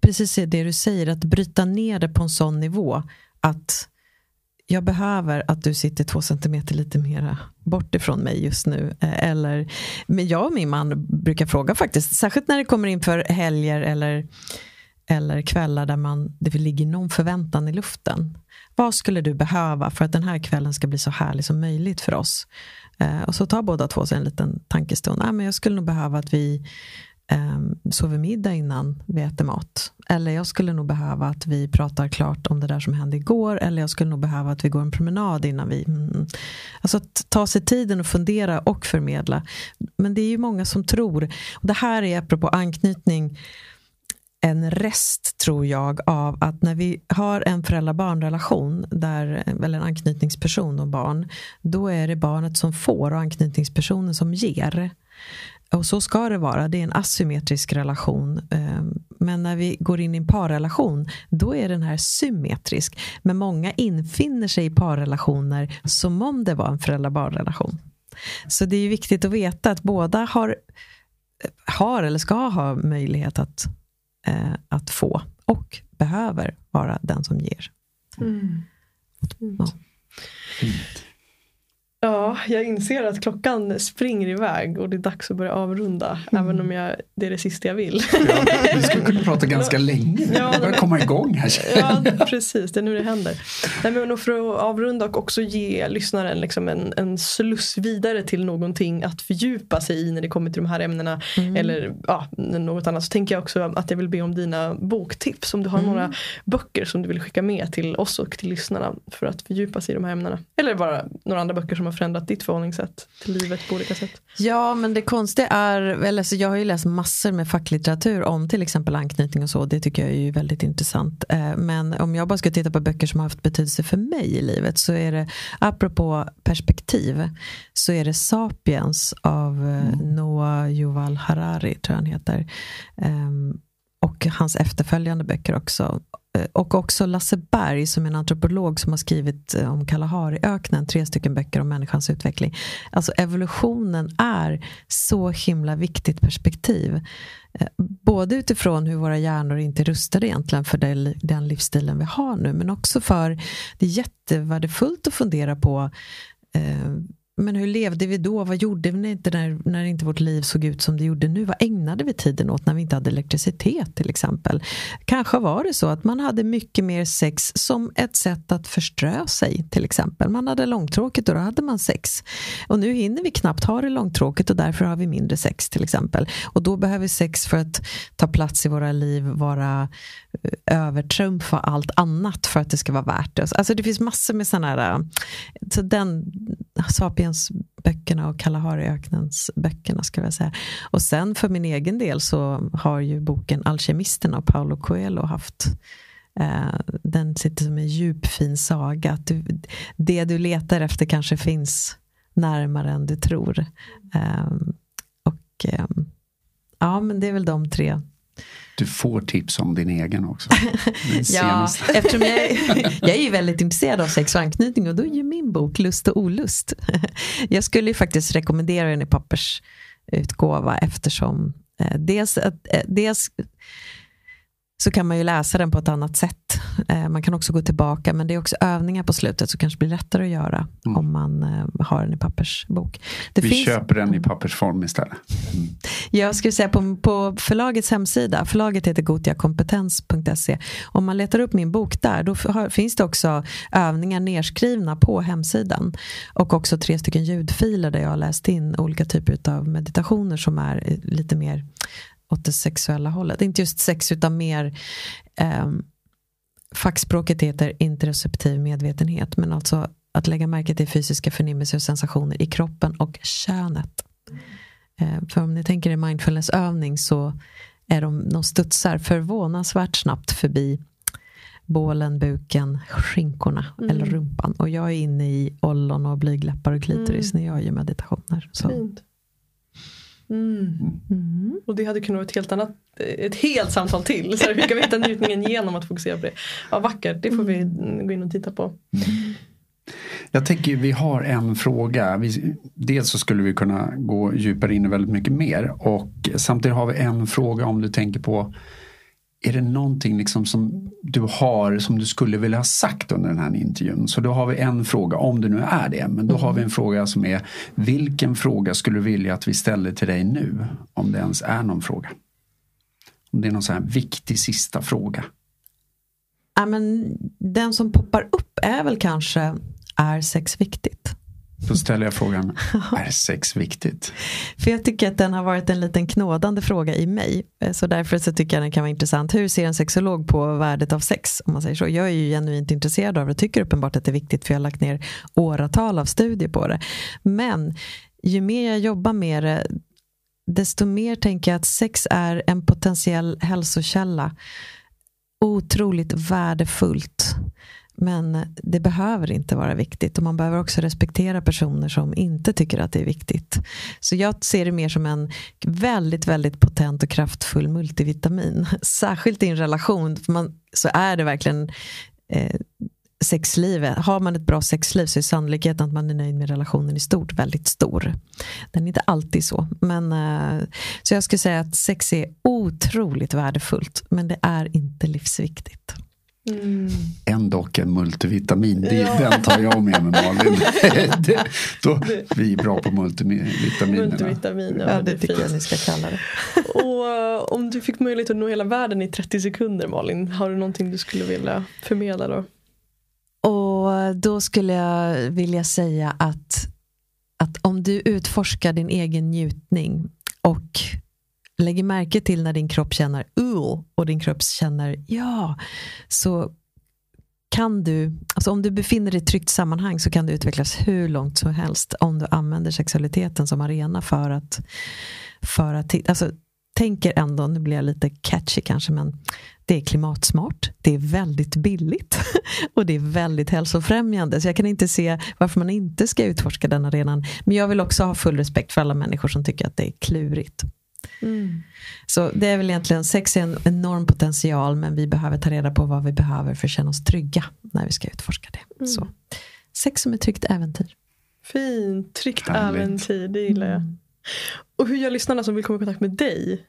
precis det du säger, att bryta ner det på en sån nivå att jag behöver att du sitter två centimeter lite mera bort ifrån mig just nu. Eh, eller, men jag och min man brukar fråga faktiskt, särskilt när det kommer in för helger eller, eller kvällar där man, det ligger någon förväntan i luften. Vad skulle du behöva för att den här kvällen ska bli så härlig som möjligt för oss? Eh, och så tar båda två sig en liten tankestund. Ah, men jag skulle nog behöva att vi eh, sover middag innan vi äter mat. Eller jag skulle nog behöva att vi pratar klart om det där som hände igår. Eller jag skulle nog behöva att vi går en promenad innan vi... Mm. Alltså att ta sig tiden och fundera och förmedla. Men det är ju många som tror, och det här är apropå anknytning, en rest, tror jag, av att när vi har en föräldrar-barn-relation, eller en anknytningsperson och barn, då är det barnet som får och anknytningspersonen som ger. Och så ska det vara, det är en asymmetrisk relation. Ehm, men när vi går in i en parrelation, då är den här symmetrisk. Men många infinner sig i parrelationer som om det var en föräldrar-barn-relation. Så det är viktigt att veta att båda har, har eller ska ha möjlighet att, eh, att få och behöver vara den som ger. Mm. Ja. Fint. Ja, jag inser att klockan springer iväg och det är dags att börja avrunda. Mm. Även om jag, det är det sista jag vill. Ja, vi skulle kunna [laughs] prata ganska länge. Ja, börja komma igång här. Ja, precis. Det är nu det händer. Nej, men för att avrunda och också ge lyssnaren liksom en, en sluss vidare till någonting att fördjupa sig i när det kommer till de här ämnena. Mm. Eller ja, något annat. Så tänker jag också att jag vill be om dina boktips. Om du har mm. några böcker som du vill skicka med till oss och till lyssnarna för att fördjupa sig i de här ämnena. Eller bara några andra böcker som har förändrat ditt förhållningssätt till livet på olika sätt? Ja, men det konstiga är, eller så jag har ju läst massor med facklitteratur om till exempel anknytning och så. Det tycker jag är ju väldigt intressant. Eh, men om jag bara ska titta på böcker som har haft betydelse för mig i livet så är det, apropå perspektiv, så är det Sapiens av eh, mm. Noah Yuval Harari, tror jag han heter. Ehm, och hans efterföljande böcker också. Eh, och också Lasse Berg som är en antropolog som har skrivit eh, om Kalahariöknen, tre stycken böcker om människans utveckling. Alltså evolutionen är så himla viktigt perspektiv. Eh, både utifrån hur våra hjärnor inte är rustade egentligen för den livsstilen vi har nu, men också för det är jättevärdefullt att fundera på men hur levde vi då? Vad gjorde vi inte när, när inte vårt liv såg ut som det gjorde nu? Vad ägnade vi tiden åt när vi inte hade elektricitet till exempel? Kanske var det så att man hade mycket mer sex som ett sätt att förströ sig till exempel. Man hade långtråkigt och då hade man sex. Och nu hinner vi knappt ha det långtråkigt och därför har vi mindre sex till exempel. Och då behöver sex för att ta plats i våra liv vara eh, övertrumfa allt annat för att det ska vara värt det. Alltså det finns massor med sådana här, eh, så den Sapiens-böckerna och Kalahariöknens böckerna ska jag säga. Och sen för min egen del så har ju boken Alkemisterna av Paolo Coelho haft eh, den sitter som en djup fin saga. Att du, det du letar efter kanske finns närmare än du tror. Eh, och eh, ja, men det är väl de tre du får tips om din egen också. [laughs] ja, eftersom jag, är, [laughs] jag är ju väldigt intresserad av sex och anknytning och då är ju min bok Lust och olust. [laughs] Jag skulle ju faktiskt rekommendera den i pappersutgåva eftersom eh, dels, eh, dels så kan man ju läsa den på ett annat sätt. Eh, man kan också gå tillbaka, men det är också övningar på slutet som kanske blir lättare att göra mm. om man eh, har den i pappersbok. Det Vi finns... köper den i pappersform istället. Mm. Jag skulle säga på, på förlagets hemsida, förlaget heter gotiakompetens.se. Om man letar upp min bok där, då har, finns det också övningar nerskrivna på hemsidan. Och också tre stycken ljudfiler där jag har läst in olika typer av meditationer som är eh, lite mer åt det sexuella hållet. Inte just sex utan mer eh, fackspråket heter interoceptiv medvetenhet men alltså att lägga märke till fysiska förnimmelser och sensationer i kroppen och könet. Eh, för om ni tänker er mindfulnessövning så är de, de studsar förvånansvärt snabbt förbi bålen, buken, skinkorna mm. eller rumpan. Och jag är inne i ollon och blygläppar och klitoris mm. när jag gör meditationer. Så. Fint. Mm. Mm. Och det hade kunnat vara ett helt annat ett helt samtal till. Så hur kan vi hitta njutningen genom att fokusera på det? Ja, vackert, det får vi gå in och titta på. Mm. Jag tänker vi har en fråga. Vi, dels så skulle vi kunna gå djupare in i väldigt mycket mer och samtidigt har vi en fråga om du tänker på är det någonting liksom som du har som du skulle vilja ha sagt under den här intervjun? Så då har vi en fråga, om det nu är det. Men då har vi en fråga som är vilken fråga skulle du vilja att vi ställer till dig nu? Om det ens är någon fråga. Om det är någon sån här viktig sista fråga. Ja, men den som poppar upp är väl kanske, är sex viktigt? Då ställer jag frågan, [laughs] är sex viktigt? För jag tycker att den har varit en liten knådande fråga i mig. Eh, så därför så tycker jag den kan vara intressant. Hur ser en sexolog på värdet av sex? Om man säger så. Jag är ju genuint intresserad av det och tycker uppenbart att det är viktigt för jag har lagt ner åratal av studier på det. Men ju mer jag jobbar med det desto mer tänker jag att sex är en potentiell hälsokälla. Otroligt värdefullt. Men det behöver inte vara viktigt och man behöver också respektera personer som inte tycker att det är viktigt. Så jag ser det mer som en väldigt, väldigt potent och kraftfull multivitamin. [laughs] Särskilt i en relation för man, så är det verkligen eh, sexlivet. Har man ett bra sexliv så är sannolikheten att man är nöjd med relationen i stort väldigt stor. Den är inte alltid så. Men, eh, så jag skulle säga att sex är otroligt värdefullt men det är inte livsviktigt. Mm. Ändå en multivitamin, det, ja. den tar jag med mig Malin. [laughs] det, då, vi är bra på multivitaminerna. Multivitamin, ja, det tycker jag ni ska kalla det. [laughs] Och uh, om du fick möjlighet att nå hela världen i 30 sekunder Malin, har du någonting du skulle vilja förmedla då? Och då skulle jag vilja säga att, att om du utforskar din egen njutning och lägger märke till när din kropp känner ull och din kropp känner ja, så kan du, alltså om du befinner dig i ett tryggt sammanhang så kan du utvecklas hur långt som helst om du använder sexualiteten som arena för att, för att alltså, tänker ändå, nu blir jag lite catchy kanske, men det är klimatsmart, det är väldigt billigt [laughs] och det är väldigt hälsofrämjande. Så jag kan inte se varför man inte ska utforska den arenan. Men jag vill också ha full respekt för alla människor som tycker att det är klurigt. Mm. Så det är väl egentligen, sex är en enorm potential men vi behöver ta reda på vad vi behöver för att känna oss trygga när vi ska utforska det. Mm. Så sex som ett tryggt äventyr. Fint, tryggt Härligt. äventyr, det gillar jag. Mm. Och hur gör lyssnarna som vill komma i kontakt med dig?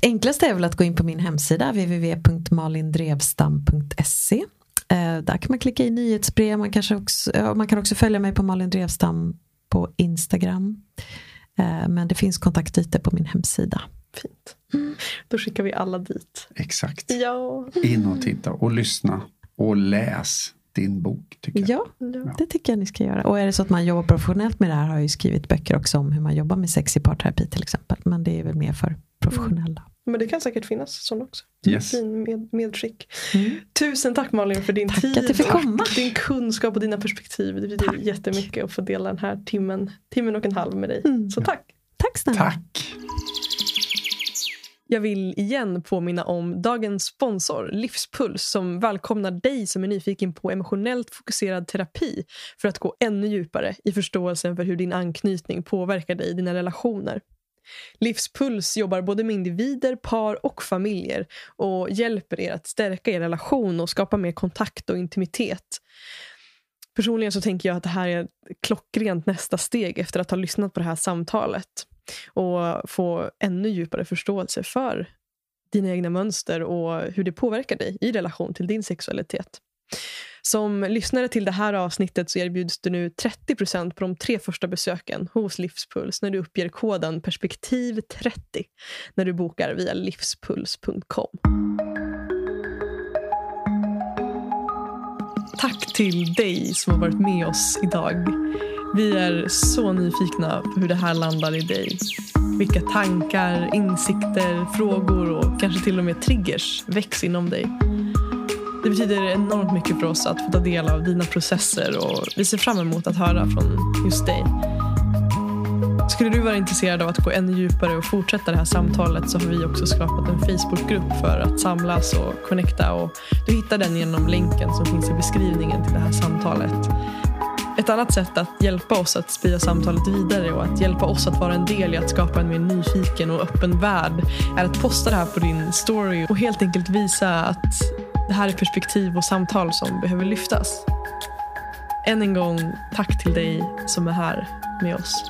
Det enklaste är väl att gå in på min hemsida www.malindrevstam.se Eh, där kan man klicka i nyhetsbrev. Man, kanske också, man kan också följa mig på Malin Drevstam på Instagram. Eh, men det finns kontaktytor på min hemsida. Fint. Då skickar vi alla dit. Exakt. Ja. In och titta och lyssna och läs din bok. Tycker jag. Ja, det tycker jag ni ska göra. Och är det så att man jobbar professionellt med det här har jag ju skrivit böcker också om hur man jobbar med sex i parterapi till exempel. Men det är väl mer för professionella. Mm. Men det kan säkert finnas sådana också. Yes. Fin med, medskick. Mm. Tusen tack Malin för din tack tid att du fick komma. och din kunskap och dina perspektiv. Det betyder tack. jättemycket att få dela den här timmen, timmen och en halv med dig. Mm. Så tack. Tack snälla. Tack. Jag vill igen påminna om dagens sponsor Livspuls som välkomnar dig som är nyfiken på emotionellt fokuserad terapi för att gå ännu djupare i förståelsen för hur din anknytning påverkar dig i dina relationer. Livspuls jobbar både med individer, par och familjer och hjälper er att stärka er relation och skapa mer kontakt och intimitet. Personligen så tänker jag att det här är klockrent nästa steg efter att ha lyssnat på det här samtalet och få ännu djupare förståelse för dina egna mönster och hur det påverkar dig i relation till din sexualitet. Som lyssnare till det här avsnittet så erbjuds du nu 30% på de tre första besöken hos Livspuls när du uppger koden perspektiv30 när du bokar via livspuls.com. Tack till dig som har varit med oss idag. Vi är så nyfikna på hur det här landar i dig. Vilka tankar, insikter, frågor och kanske till och med triggers väcks inom dig. Det betyder enormt mycket för oss att få ta del av dina processer och vi ser fram emot att höra från just dig. Skulle du vara intresserad av att gå ännu djupare och fortsätta det här samtalet så har vi också skapat en Facebookgrupp för att samlas och connecta. Och du hittar den genom länken som finns i beskrivningen till det här samtalet. Ett annat sätt att hjälpa oss att sprida samtalet vidare och att hjälpa oss att vara en del i att skapa en mer nyfiken och öppen värld är att posta det här på din story och helt enkelt visa att det här är perspektiv och samtal som behöver lyftas. Än en gång, tack till dig som är här med oss.